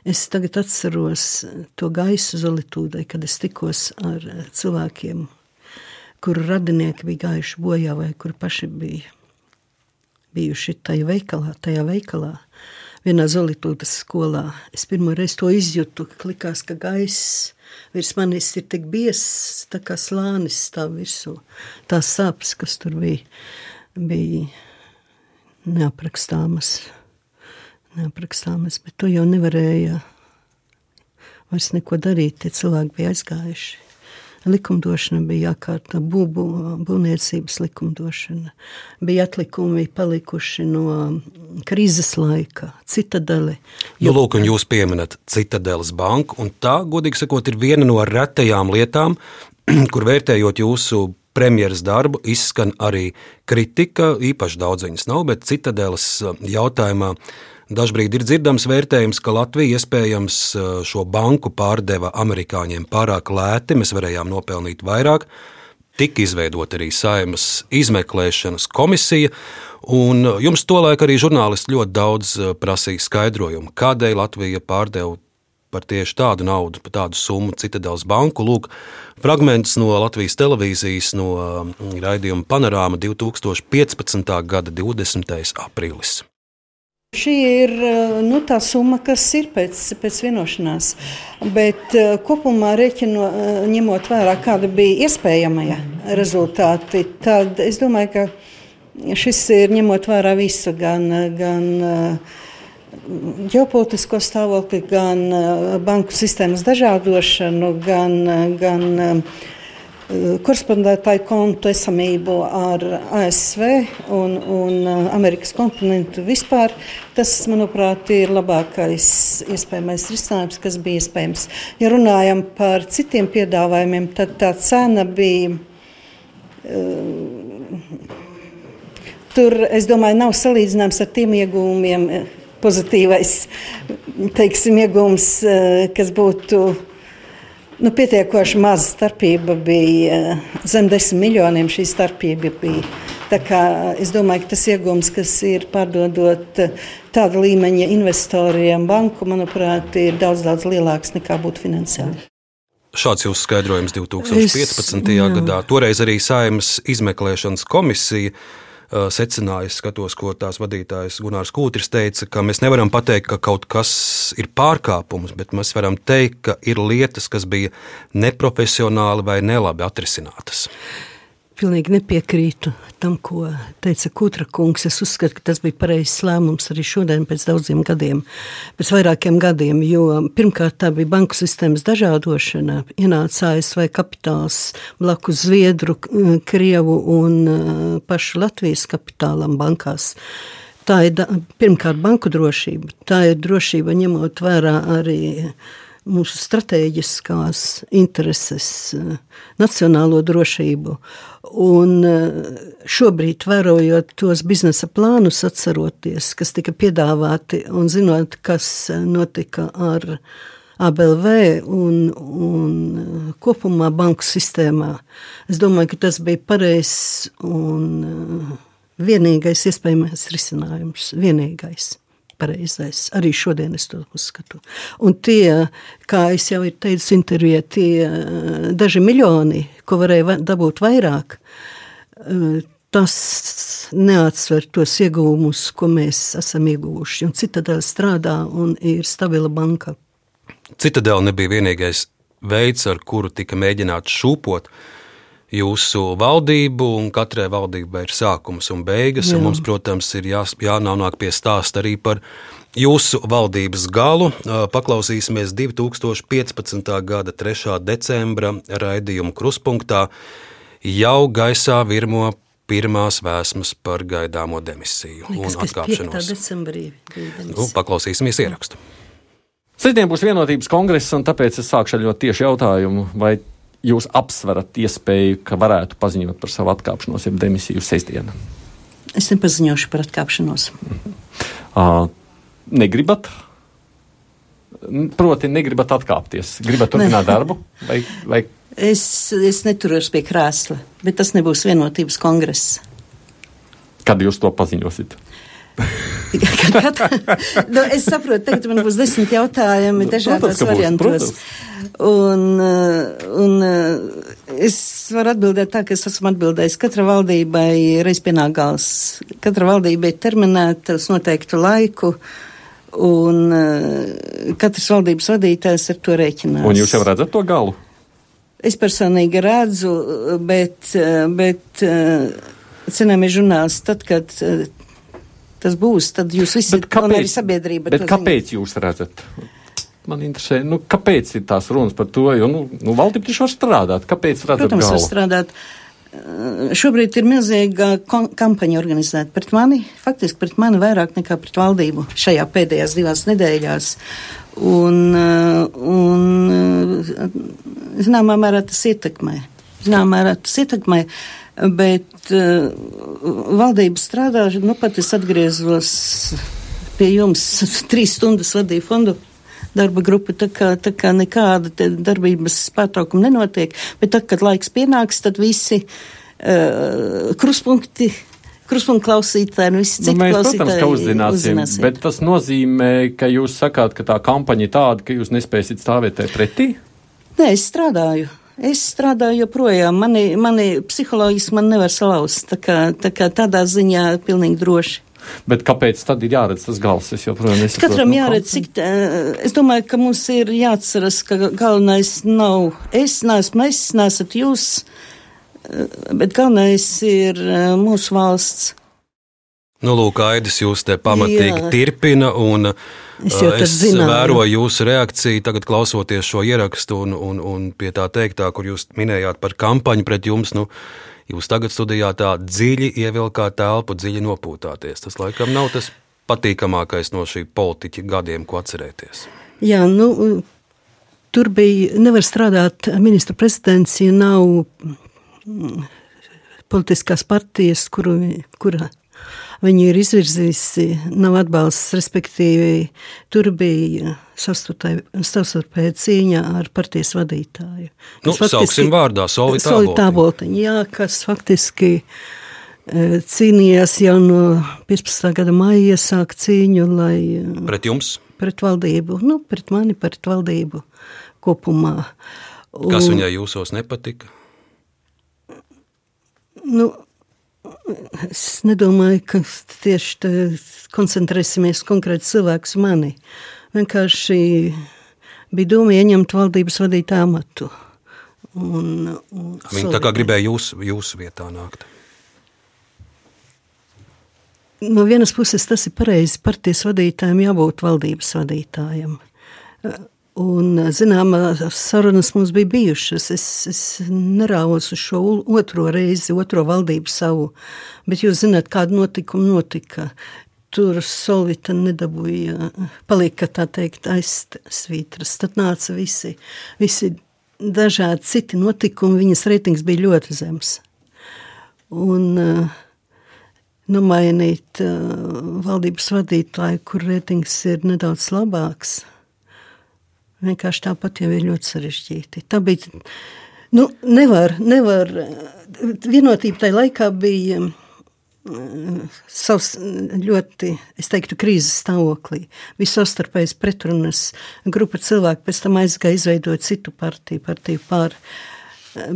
Es tagad atceros to gaisu solitūdai, kad es tikos ar cilvēkiem, kuru radinieki bija gājuši bojā vai kuri paši bija bijuši tajā veikalā. Tajā veikalā vienā Zolītūtas skolā. Es pirmo reizi to izjūtu, ka likās, ka gaiss virs manis ir tik biezs, tā kā slānis stāv virsū. Tās sāpes, kas tur bija, bija neaprakstāmas. neaprakstāmas, bet to jau nevarēja vairs neko darīt, tie cilvēki bija aizgājuši. Likumdošana bija jākārta, būbu, būvniecības likumdošana. Bija atlikumi palikuši no krīzes laika, citadeli. Nu, lūk, un jūs pieminat Citadeles banku, un tā, godīgi sakot, ir viena no retajām lietām, [CLEARS THROAT] kur vērtējot jūsu premjeras darbu, izskan arī kritika, īpaši daudz viņas nav, bet Citadeles jautājumā Dažbrīd ir dzirdams vērtējums, ka Latvija iespējams eh, šo banku pārdeva amerikāņiem pārāk lēti, mēs varējām nopelnīt vairāk. Tika izveidota arī saimas izmeklēšanas komisija, un jums tolaik arī žurnālisti ļoti daudz eh, prasīja skaidrojumu, kādēļ Latvija pārdeva par tieši tādu naudu, par tādu summu Citadels banku. Lūk, fragments no Latvijas televīzijas no raidījuma Panorāma 2015. gada 20. aprīlis. Šī ir eh, nu, tā summa, kas ir pēc, pēc vienošanās. Bet eh, kopumā rēķino, eh, ņemot vērā, kāda bija iespējamie rezultāti, tad es domāju, ka šis ir ņemot vērā visu, gan, gan ģeopolitisko stāvokli, gan banku sistēmas dažādošanu, gan, gan korespondētāju kontu esamību ar ASV un, un Amerikas kontinentu vispār. Tas, manuprāt, ir labākais iespējamais risinājums, kas bija iespējams. Ja runājam par citiem piedāvājumiem, tad tā cena bija. Uh, tur, es domāju, nav salīdzināms ar tiem iegūmiem, pozitīvais teiksim, iegūms, uh, kas būtu Nu, pietiekoši maza starpība bija eh, zem desmit miljoniem. Šī starpība bija. Tā kā, es domāju, ka tas iegūms, kas ir pārdodot eh, tāda līmeņa investoriem banku, manuprāt, ir daudz, daudz lielāks nekā būtu finansiāli. Šāds jūsu skaidrojums 2015. Es, gadā. Toreiz arī Saimnes izmeklēšanas komisija secinājis, skatos, ko tās vadītājs Gunārs Kūtris teica, ka mēs nevaram pateikt, ka kaut kas ir pārkāpums, bet mēs varam teikt, ka ir lietas, kas bija neprofesionāli vai nelabi atrisinātas pilnīgi nepiekrītu tam, ko teica Kutra kungs. Es uzskatu, ka tas bija pareizs lēmums arī šodien, pēc daudziem gadiem, pēc vairākiem gadiem. Jo pirmkārt, tā bija banku sistēmas dažādošana. Ienāca ASV kapitāls blakus Zviedru, Krievu un uh, pašu Latvijas kapitālam bankās. Tā ir pirmkārt banku drošība, tā ir drošība ņemot vērā arī mūsu stratēģiskās intereses, eh, nacionālo drošību. Un eh, šobrīd, vērojot tos biznesa plānus, atceroties, kas tika piedāvāti un zinot, kas eh, notika ar ABLV un, un kopumā banku sistēmā, es domāju, ka tas bija pareizs un vienīgais iespējamais risinājums. Vienīgais pareizais. Arī šodien es to uzskatu. Un tie, kā jau teicu intervijā, tie eh, daži miljoni, ko varēja dabūt vairāk, eh, tas neatsver tos iegūmus, ko mēs esam ieguvuši. Un Citadela strādā un ir stabila banka. Citadela nebija vienīgais veids, ar kuru tika mēģināts šūpot jūsu valdību, un katrai valdībai ir sākums un beigas. Jā. Un mums, protams, ir jā, jānāk pie stāsta arī par jūsu valdības galu. Paklausīsimies 2015. gada 3. decembra raidījuma kruspunktā. Jau gaisā virmo pirmās vēsmas par gaidāmo demisiju Liekas, un atkāpšanos. Decembrī, nu, paklausīsimies ierakstu. Sestdien būs vienotības kongress, un tāpēc es sākšu ar ļoti tiešu jautājumu, vai jūs apsverat iespēju, ka varētu paziņot par savu atkāpšanos, jeb demisiju sestdienā? Es nepaziņošu par atkāpšanos. Uh, negribat? Proti, negribat atkāpties. Gribat turpināt ne. darbu? Vai, vai... Es, es neturos pie krēsla, bet tas nebūs vienotības kongress. Kad jūs to paziņosiet? kad, [LAUGHS] nu, es saprotu, tagad man būs desmit jautājumi nu, dažādos variantos. Un, uh, un uh, es varu atbildēt tā, ka es esmu atbildējis. Katra valdībai reiz pienāk gals. Katra valdība ir terminēta uz noteiktu laiku. Un uh, katrs valdības vadītājs ar to rēķinās. Un jūs jau redzat to galu? Es personīgi redzu, bet, bet cenāmies žurnāls tad, kad tas būs, tad jūs visi, Bet kāpēc, un arī sabiedrība. bet kāpēc jūs redzat? Man interesē, nu, kāpēc ir tās runas par to, jo, nu, nu valdība taču var strādāt. Kāpēc redzat Protams, var galvu? strādāt. Uh, Šobrīd ir milzīga kampaņa organizēta pret mani, faktiski pret mani vairāk nekā pret valdību šajā pēdējās divās nedēļās. Un, uh, un uh, zināmā mērā tas ietekmē. Zināmā mērā tas ietekmē, bet uh, valdība strādā, nu pat es atgriezos pie jums, [LAUGHS] trīs stundas vadīju fondu darba grupa, tā kā, tā kā nekāda darbības pārtraukuma nenotiek, bet tad, kad laiks pienāks, tad visi uh, kruspunkti, kruspunktu klausītāji un visi Nu, citi mēs, protams, klausītāji ka uzzināsim, uzzināsiet. bet tas nozīmē, ka jūs sakāt, ka tā kampaņa ir tāda, ka jūs nespēsiet stāvēt tai pretī? Nē, es strādāju. Es strādāju joprojām. Mani, mani psiholoģiski man nevar salauzt. Tā kā, tā kā tādā ziņā pilnīgi droši. Bet kāpēc tad ir jāredz tas gals? Es joprojām nesaprotu. Katram nu, jāredz, cik. tā- Es domāju, ka mums ir jāatceras, ka galvenais nav es, neesmu es, nesat jūs, eh, bet galvenais ir eh, mūsu valsts. Nu, lūk, Aidis, jūs te pamatīgi Jā. tirpina, un Es es zināju. vēroju jūsu reakciju, tagad klausoties šo ierakstu, un, un, un pie tā teiktā, kur jūs minējāt par kampaņu pret jums. Nu, Jūs tagad studijā tā dziļi ievilkāt telpu, dziļi nopūtāties. Tas laikam nav tas patīkamākais no šī politiķa gadiem, ko atcerēties. Jā, nu, tur bija, nevar strādāt ministra prezidents, ja nav mm, politiskās partijas, kuru, kura viņu ir izvirzījusi, nav atbalsts, respektīvi, tur bija savstarpēja cīņa ar partijas vadītāju. Nu, sauksim vārdā Āboltiņa. Āboltiņa, jā, kas faktiski eh, cīnījās jau no 15. gada maija, sāk cīņu, lai eh, Pret jums, pret valdību, nu, pret mani, pret valdību kopumā. kas Un, viņai jūsos nepatika? Nu, es nedomāju, ka tieši koncentrēsimies konkrēti cilvēks mani. Vienkārši bija doma ieņemt valdības vadītāju amatu. Un, un Viņa tā kā gribēja jūs, jūsu vietā nākt. No vienas puses tas ir pareizi. Partijas vadītājiem jābūt valdības vadītājam. Un, zināmā, sarunas mums bija bijušas. Es, es nerāvos uz šo otro reizi, otro valdību savu. Bet jūs zināt, kāda notikuma notika. Tur Solvita nedabūja, palika tā teikt aizsvītras. Tad nāca visi, visi dažādi citi notikumi. Viņas reitings bija ļoti zems. Un uh, nomainīt uh, valdības vadītāju, kur reitings ir nedaudz labāks. Vienkārši tāpat jau ir ļoti sarežģīti. Tā bija. Nu, nevar, nevar. Vienotība tajā laikā bija mm, savs ļoti, es teiktu, krīzes stāvoklī. Bija savstarpējas pretrunas. Grupa cilvēku pēc tam aizgāja izveidot citu partiju, partiju pār.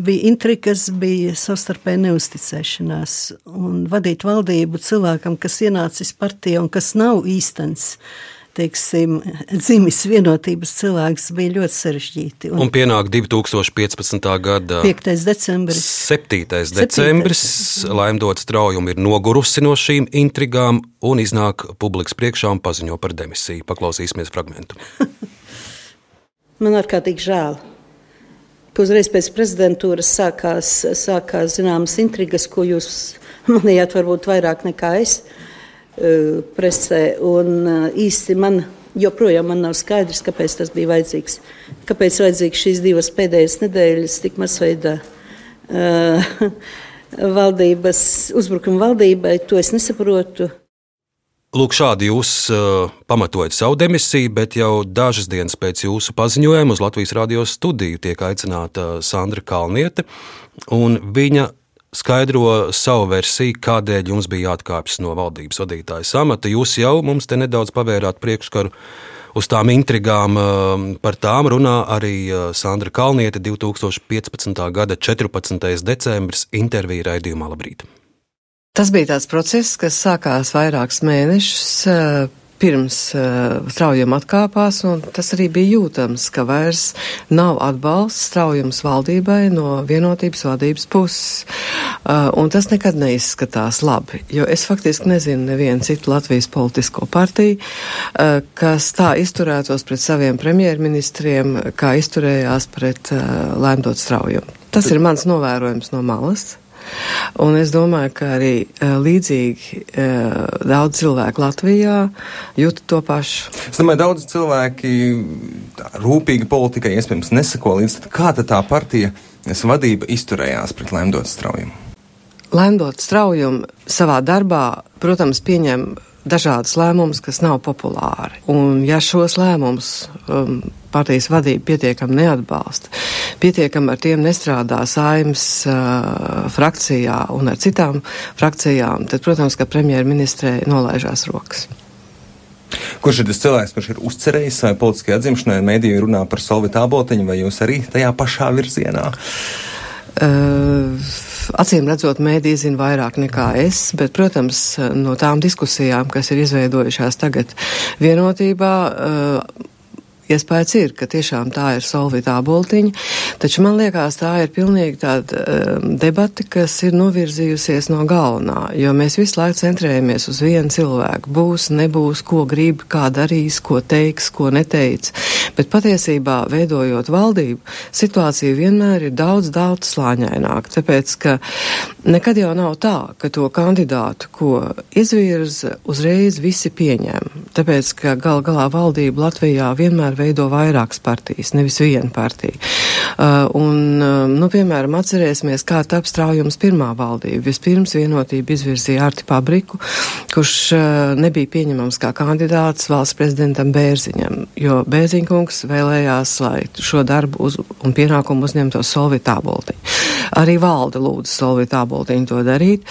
Bija intrigas, bija savstarpēja neusticēšanās. Un vadīt valdību cilvēkam, kas ienācis partijā un kas nav īstenis, teiksim, dzimis vienotības cilvēks, bija ļoti sarežģīti. Un pienāk 2015. gada 5. decembris. 7. decembris. Laimdots traujumi ir nogurusi no šīm intrigām un iznāk publikas priekšā un paziņo par demisiju. Paklausīsimies fragment. [LAUGHS] Man ārkārtīgi žēl, ka uzreiz pēc prezidentūras sākās, sākās zināmas intrigas, ko jūs manījāt varbūt vairāk nekā es presē. Un eh, īsti man joprojām man nav skaidrs, kāpēc tas bija vajadzīgs. Kāpēc vajadzīgs šīs divas pēdējās nedēļas tik masveidā uh, [LAUGHS] valdības, uzbrukuma valdībai, to es nesaprotu. Lūk, šādi jūs uh, pamatojat savu demisiju, bet jau dažas dienas pēc jūsu paziņojuma uz Latvijas radio studiju tiek aicināta Sandra Kalniete. Viņa skaidro savu versiju, kādēļ jums bija jāatkāpjas no valdības vadītāja amata. Jūs jau mums te nedaudz pavērāt priekškaru uz tām intrigām. uh, Par tām runā arī uh, Sandra Kalniete 2015. gada 14. decembris interviju raidījumā Labrīt. Tas bija tāds process, kas sākās vairākus mēnešus eh, pirms uh, straujuma atkāpās, un tas arī bija jūtams, ka vairs nav atbalsts straujums valdībai no vienotības vadības puses. Uh, un tas nekad neizskatās labi, jo es faktiski nezinu nevienu citu Latvijas politisko partiju, uh, kas tā izturētos pret saviem premjerministriem, kā izturējās pret uh, lēmdot straujumu. Tas ir mans novērojums no malas. Un es domāju, ka arī uh, līdzīgi uh, daudz cilvēku Latvijā jūt to pašu. Es domāju, daudz cilvēki rūpīgi politikai iespējams nesako līdz kā tad tā partija vadība izturējās pret lēmdot straujumu. Lēmdot straujumu savā darbā, protams, pieņem dažādas lēmumus, kas nav populāri. Un ja šos lēmumus um, partijas vadība pietiekami neatbalsta, pietiekami ar tiem nestrādā saimas uh, frakcijā un ar citām frakcijām, tad, protams, ka premjerministrē nolaižās rokas. Kurš ir tas cilvēks, kurš ir uzcerējis savai politiskajai atzimšanai, mēdīju runā par Solvitu Abotiņu, vai jūs arī tajā pašā virzienā? Uh, acīm redzot, mēdī zina vairāk nekā es, bet, protams, no tām diskusijām, kas ir izveidojušās tagad vienotībā, iespējas ir, ka tiešām tā ir solvītā boltiņa, taču man liekas, tā ir pilnīgi tāda um, debata, kas ir novirzījusies no galvenā, jo mēs visu laiku centrējamies uz vienu cilvēku. Būs, nebūs, ko grib, kā darīs, ko teiks, ko neteiks. Bet patiesībā, veidojot valdību, situācija vienmēr ir daudz, daudz slāņaināka, tāpēc, ka nekad jau nav tā, ka to kandidātu, ko izvirza, uzreiz visi pieņem. Tāpēc, ka gal galā valdība Latvijā vienmēr veido vairākas partijas, nevis viena partija. Uh, un, um, nu, piemēram, atcerēsimies, kā tap straujums pirmā valdība. Vispirms vienotība izvirzīja Arti Pabriku, kurš uh, nebija pieņemams kā kandidāts valsts prezidentam Bērziņam, jo Bērziņkungs vēlējās, lai šo darbu uz, un pienākumu uzņemtos Solvitā Boltiņu. Arī valde lūdza Solvitā Boltiņu to darīt.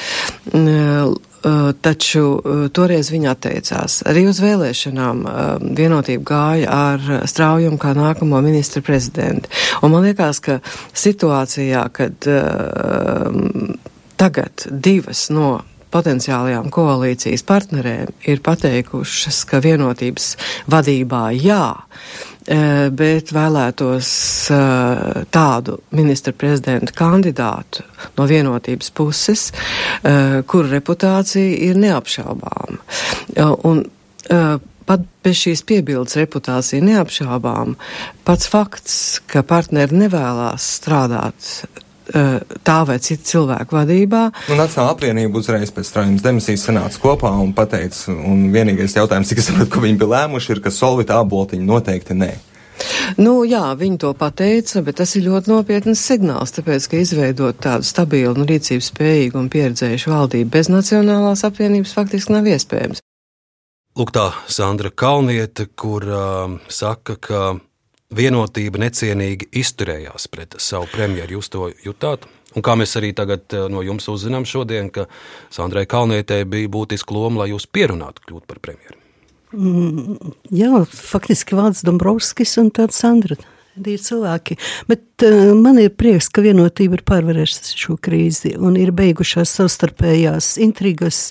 Uh, taču uh, toreiz viņa atteicās. Arī uz vēlēšanām uh, vienotība gāja ar straujumu kā nākamo ministra prezidentu. Un man liekas, ka situācijā, kad tagad divas no potenciālajām koalīcijas partnerēm ir pateikušas, ka vienotības vadībā jā, bet vēlētos eh, tādu ministra prezidenta kandidātu no vienotības puses, eh, kura reputācija ir neapšaubāma. Un, Pat bez šīs piebildes reputācija neapšaubām, pats fakts, ka partneri nevēlās strādāt Eh, tā vai cita cilvēku vadībā. Nu, Nacionāla apvienība uzreiz pēc strāņas demisijas sanāca kopā un pateica, un vienīgais jautājums, cik es saprotu, ko viņi bija lēmuši, ir, ka solvita aboltiņa noteikti nē. Nu, jā, viņi to pateica, bet tas ir ļoti nopietnas signāls, tāpēc, ka izveidot tādu stabilu un rīcības spējīgu un pieredzējušu valdību bez Nacionālās apvienības faktiski nav iespējams. Lūk, tā Sandra Kalniete, kur uh, saka, ka vienotība necienīgi izturējās pret savu premjeru. Jūs to jutāt? Un kā mēs arī tagad eh, no jums uzzinām šodien, ka Sandrai Kalnietē bija būtiska loma, lai jūs pierunātu kļūt par premjeru. Mm, jā, faktiski Vārds Dombrovskis un tāds Sandra. Ir cilvēki, bet uh, man ir prieks, ka vienotība ir pārvarējusi šo krīzi un ir beigušās savstarpējās intrigas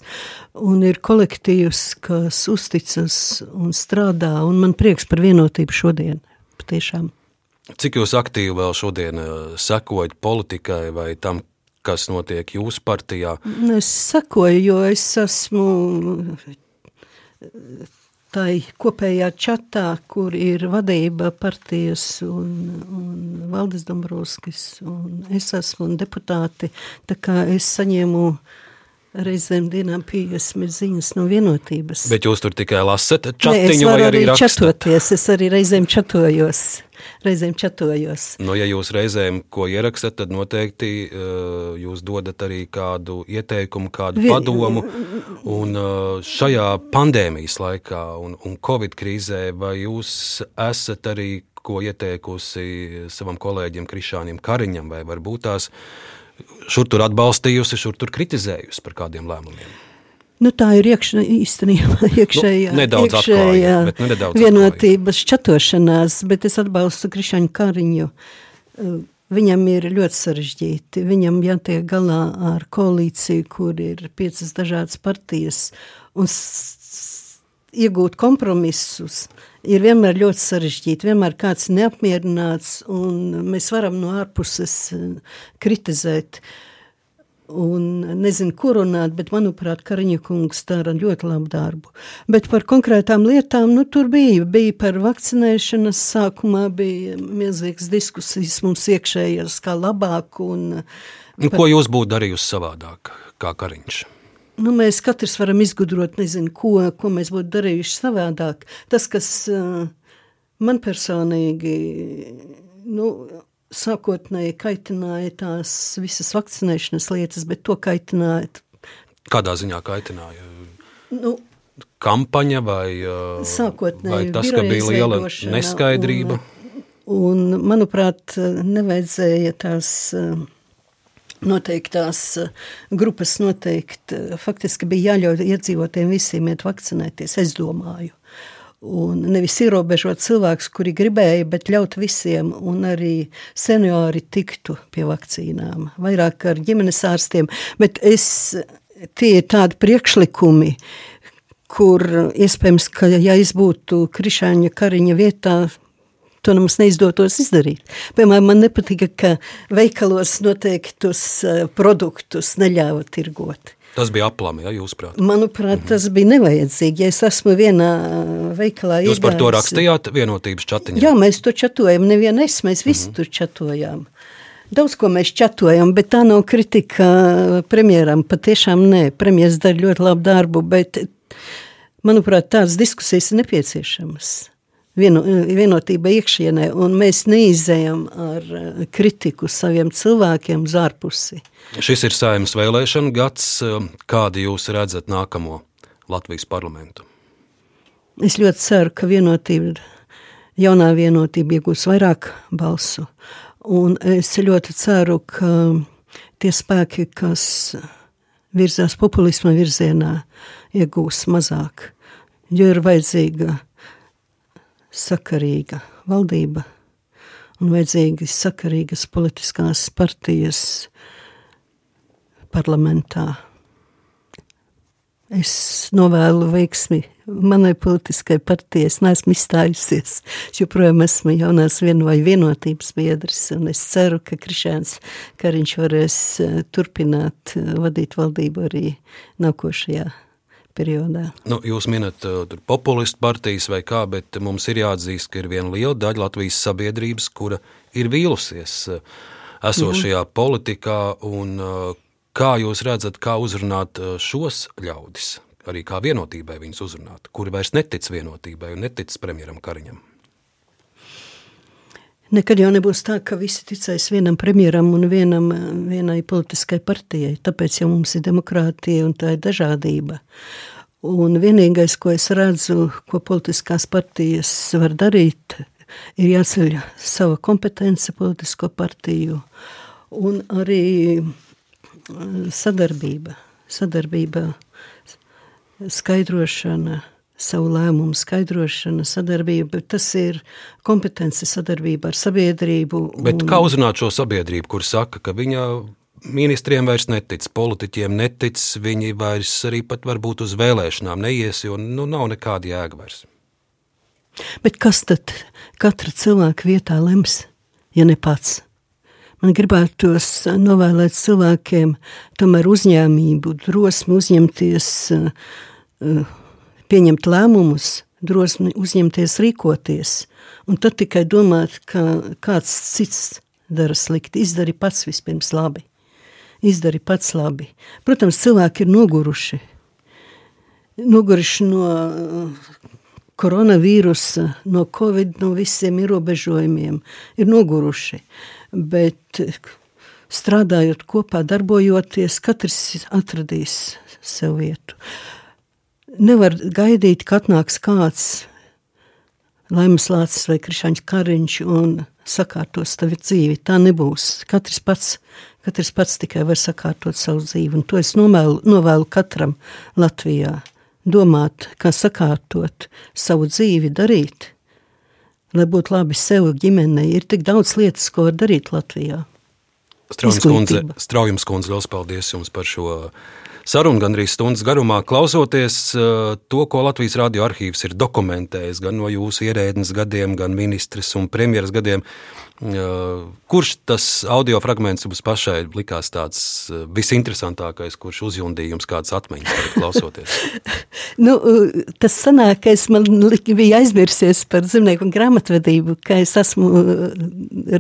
un ir kolektīvs, kas uzticas un strādā, un man prieks par vienotību šodien tiešām. Cik jūs aktīvi vēl šodien eh, sekojat politikai vai tam, kas notiek jūsu partijā? Nu, es sekoju, jo es esmu tai kopējā čatā, kur ir vadība partijas un, un Valdis Dombrovskis un es esmu un deputāti, tā kā es saņēmu uh, Reizēm dienām 50 ziņas no vienotības. Bet jūs tur tikai lasat čatiņu Nē, vai arī, arī čatoties, es arī reizēm čatojos. Reizēm čatojos. Nu, ja jūs reizēm ko ierakstat, tad noteikti uh, jūs dodat arī kādu ieteikumu, kādu Vien... padomu. Un uh, šajā pandēmijas laikā un, un Covid krīzē, vai jūs esat arī ko ieteikusi savam kolēģim Krišānam Kariņam, vai varbūt tās šur tur atbalstījusi, šur tur kritizējusi par kādiem lēmumiem. Nu, tā ir iekšā, īstenībā iekšējā, nu, iekšējā atklāja, bet, nu, vienotības atklāja. čatošanās, bet es atbalstu Krišaņu Kariņu. Uh, viņam ir ļoti sarežģīti. Viņam jātiek galā ar koalīciju, kur ir piecas dažādas partijas. Un iegūt kompromisus ir vienmēr ļoti sarežģīti. Vienmēr kāds neapmierināts, un mēs varam no ārpuses kritizēt. Un nezinu, kur runāt, bet, manuprāt, Kariņa kungs dara ļoti labu darbu. Bet par konkrētām lietām, nu, tur bija, bija par vakcinēšanas sākumā, bija milzīgas diskusijas mums iekšējās, kā labāk. Un, nu, par... Ko jūs būtu darījusi savādāk, kā Kariņš? Nu, mēs katrs varam izgudrot, nezinu, ko, ko mēs būtu darījuši savādāk. Tas, kas uh, man personīgi, nu, sākotnēji kaitināja tās visas vakcinēšanas lietas, bet to kaitināja. Kādā ziņā kaitināja? Nu, Kampaņa vai, vai tas, ka bija liela neskaidrība? Un, un, manuprāt, nevajadzēja tās. Uh, noteiktās eh, grupas noteikti eh, faktiski bija jāļauj iedzīvotiem visiem iet vakcinēties, es domāju. Un nevis ierobežot cilvēkus, kuri gribēja, bet ļaut visiem, un arī seniori tiktu pie vakcīnām, vairāk ar ģimenes ārstiem. Bet es, tie ir tādi priekšlikumi, kur iespējams, ka ja es būtu Krišāņa Kariņa vietā, To mums neizdotos izdarīt. Piemēram, man nepatika, ka veikalos noteiktus eh, produktus neļāva tirgot. Tas bija aplami, ja jūs prāt? Manuprāt, tas bija nevajadzīgi. Ja es esmu vienā eh, veikalā Jūs par to rakstījāt vienotības čatiņā? Jā, mēs to čatojam, nevien es, mēs visi mm -hmm. tur čatojām. Daudz ko mēs čatojam, bet tā nav kritika premjeram. Patiešām nē, premjeras dara ļoti labu darbu, bet, manuprāt, tādas diskusijas ir nepieciešamas vieno, vienotība iekšienē, un mēs neizējam ar eh, kritiku saviem cilvēkiem uz ārpusi. Šis ir saimnes vēlēšana gads. Kādi jūs redzat nākamo Latvijas parlamentu? Es ļoti ceru, ka vienotība, jaunā vienotība iegūs vairāk balsu. Un es ļoti ceru, ka tie spēki, kas virzās populisma virzienā, iegūs mazāk. Jo ir vajadzīga sakarīga valdība un vajadzīgas sakarīgas politiskās partijas parlamentā. Es novēlu veiksmi manai politiskai partijai. Es neesmu izstājusies. Es joprojām esmu jaunās vien vai vienotības biedrs, es ceru, ka Krišāns Kariņš varēs eh, turpināt eh, vadīt valdību arī nākošajā periodā. Nu, jūs minat uh, populistu partijas vai kā, bet mums ir jāatzīst, ka ir viena liela daļa Latvijas sabiedrības, kura ir vīlusies uh, esošajā mm. politikā. Un, uh, kā jūs redzat, kā uzrunāt uh, šos ļaudis, arī kā vienotībai viņus uzrunāt, kuri vairs netic vienotībai un netic premjeram Kariņam? Nekad jau nebūs tā, ka visi ticēs vienam premjeram un vienam, vienai politiskai partijai. Tāpēc jau mums ir demokrātija un tā ir dažādība. Un vienīgais, ko es redzu, ko politiskās partijas var darīt, ir jāceļ sava kompetence politisko partiju un arī sadarbība. Sadarbība, skaidrošana, savu lēmumu skaidrošana, sadarbība, bet tas ir kompetence sadarbība ar sabiedrību. Bet un... kā uzrunāt šo sabiedrību, kur saka, ka viņa ministriem vairs netic, politiķiem netic, viņi vairs arī pat varbūt uz vēlēšanām neies, jo nu, nav nekāda jēga vairs. Bet kas tad katra cilvēka vietā lems, ja ne pats? Man gribētos novēlēt cilvēkiem tomēr uzņēmību, drosmi uzņemties uh, pieņemt lēmumus, drosmi uzņemties, rīkoties, un tad tikai domāt, ka kāds cits dara slikti. Izdari pats vispirms labi. Izdari pats labi. Protams, cilvēki ir noguruši. Noguruši no uh, koronavīrusa, no covid, no visiem ierobežojumiem, ir noguruši. Bet strādājot kopā, darbojoties, katrs atradīs sev vietu. Nevar gaidīt, ka atnāks kāds Laimas Lācis vai Krišāņš Kariņš un sakārtos tavu dzīvi. Tā nebūs. Katrs pats, katrs pats tikai var sakārtot savu dzīvi, un to es novēlu, novēlu katram Latvijā. Domāt, kā sakārtot savu dzīvi, darīt, lai būtu labi sev, ģimenei. Ir tik daudz lietas, ko var darīt Latvijā. Straujums kundze, Straujums kundze, liels paldies jums par šo Saruna gandrīz stundas garumā, klausoties uh, to, ko Latvijas radio arhīvs ir dokumentējis gan no jūsu ierēdnes gadiem, gan ministres un premjeras gadiem. Uh, kurš tas audio fragments jums pašai likās tāds uh, visinteresantākais, kurš uzjundīja jums kādas atmiņas, klausoties? [LAUGHS] nu, tas senākais man bija aizmirsies par zemnieku grāmatvedību, ka es esmu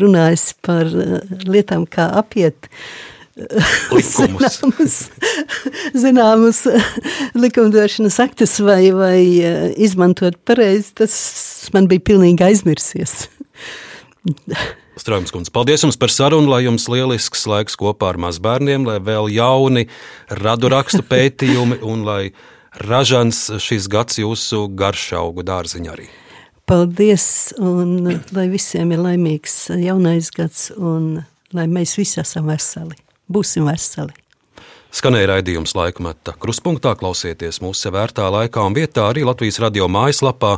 runājis par lietām, kā apiet zināmus, zināmus likumdošanas aktus vai, vai izmantot pareizi, tas man bija pilnīgi aizmirsies. Strāms kundze, paldies jums par sarunu, lai jums lielisks laiks kopā ar mazbērniem, lai vēl jauni radu rakstu pētījumi un lai ražans šis gads jūsu garšaugu dārziņā arī. Paldies, un lai visiem ir laimīgs jaunais gads, un lai mēs visi esam veseli būsim veseli. Skanēja raidījums laikmeta kruspunktā, klausieties mūsu vērtā laikā un vietā arī Latvijas radio mājaslapā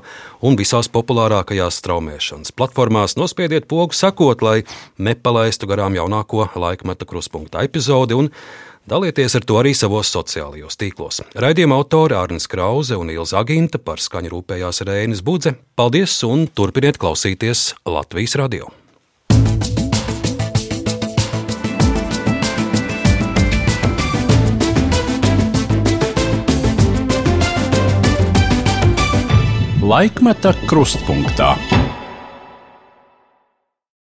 un visās populārākajās straumēšanas platformās. Nospiediet pogu sakot, lai nepalaistu garām jaunāko laikmeta kruspunktā epizodi un dalieties ar to arī savos sociālajos tīklos. Raidījuma autori Arnis Krause un Ilza Aginta par skaņu rūpējās Rēnis Budze. Paldies un turpiniet klausīties Latvijas radio! Laikmeta krustpunktā.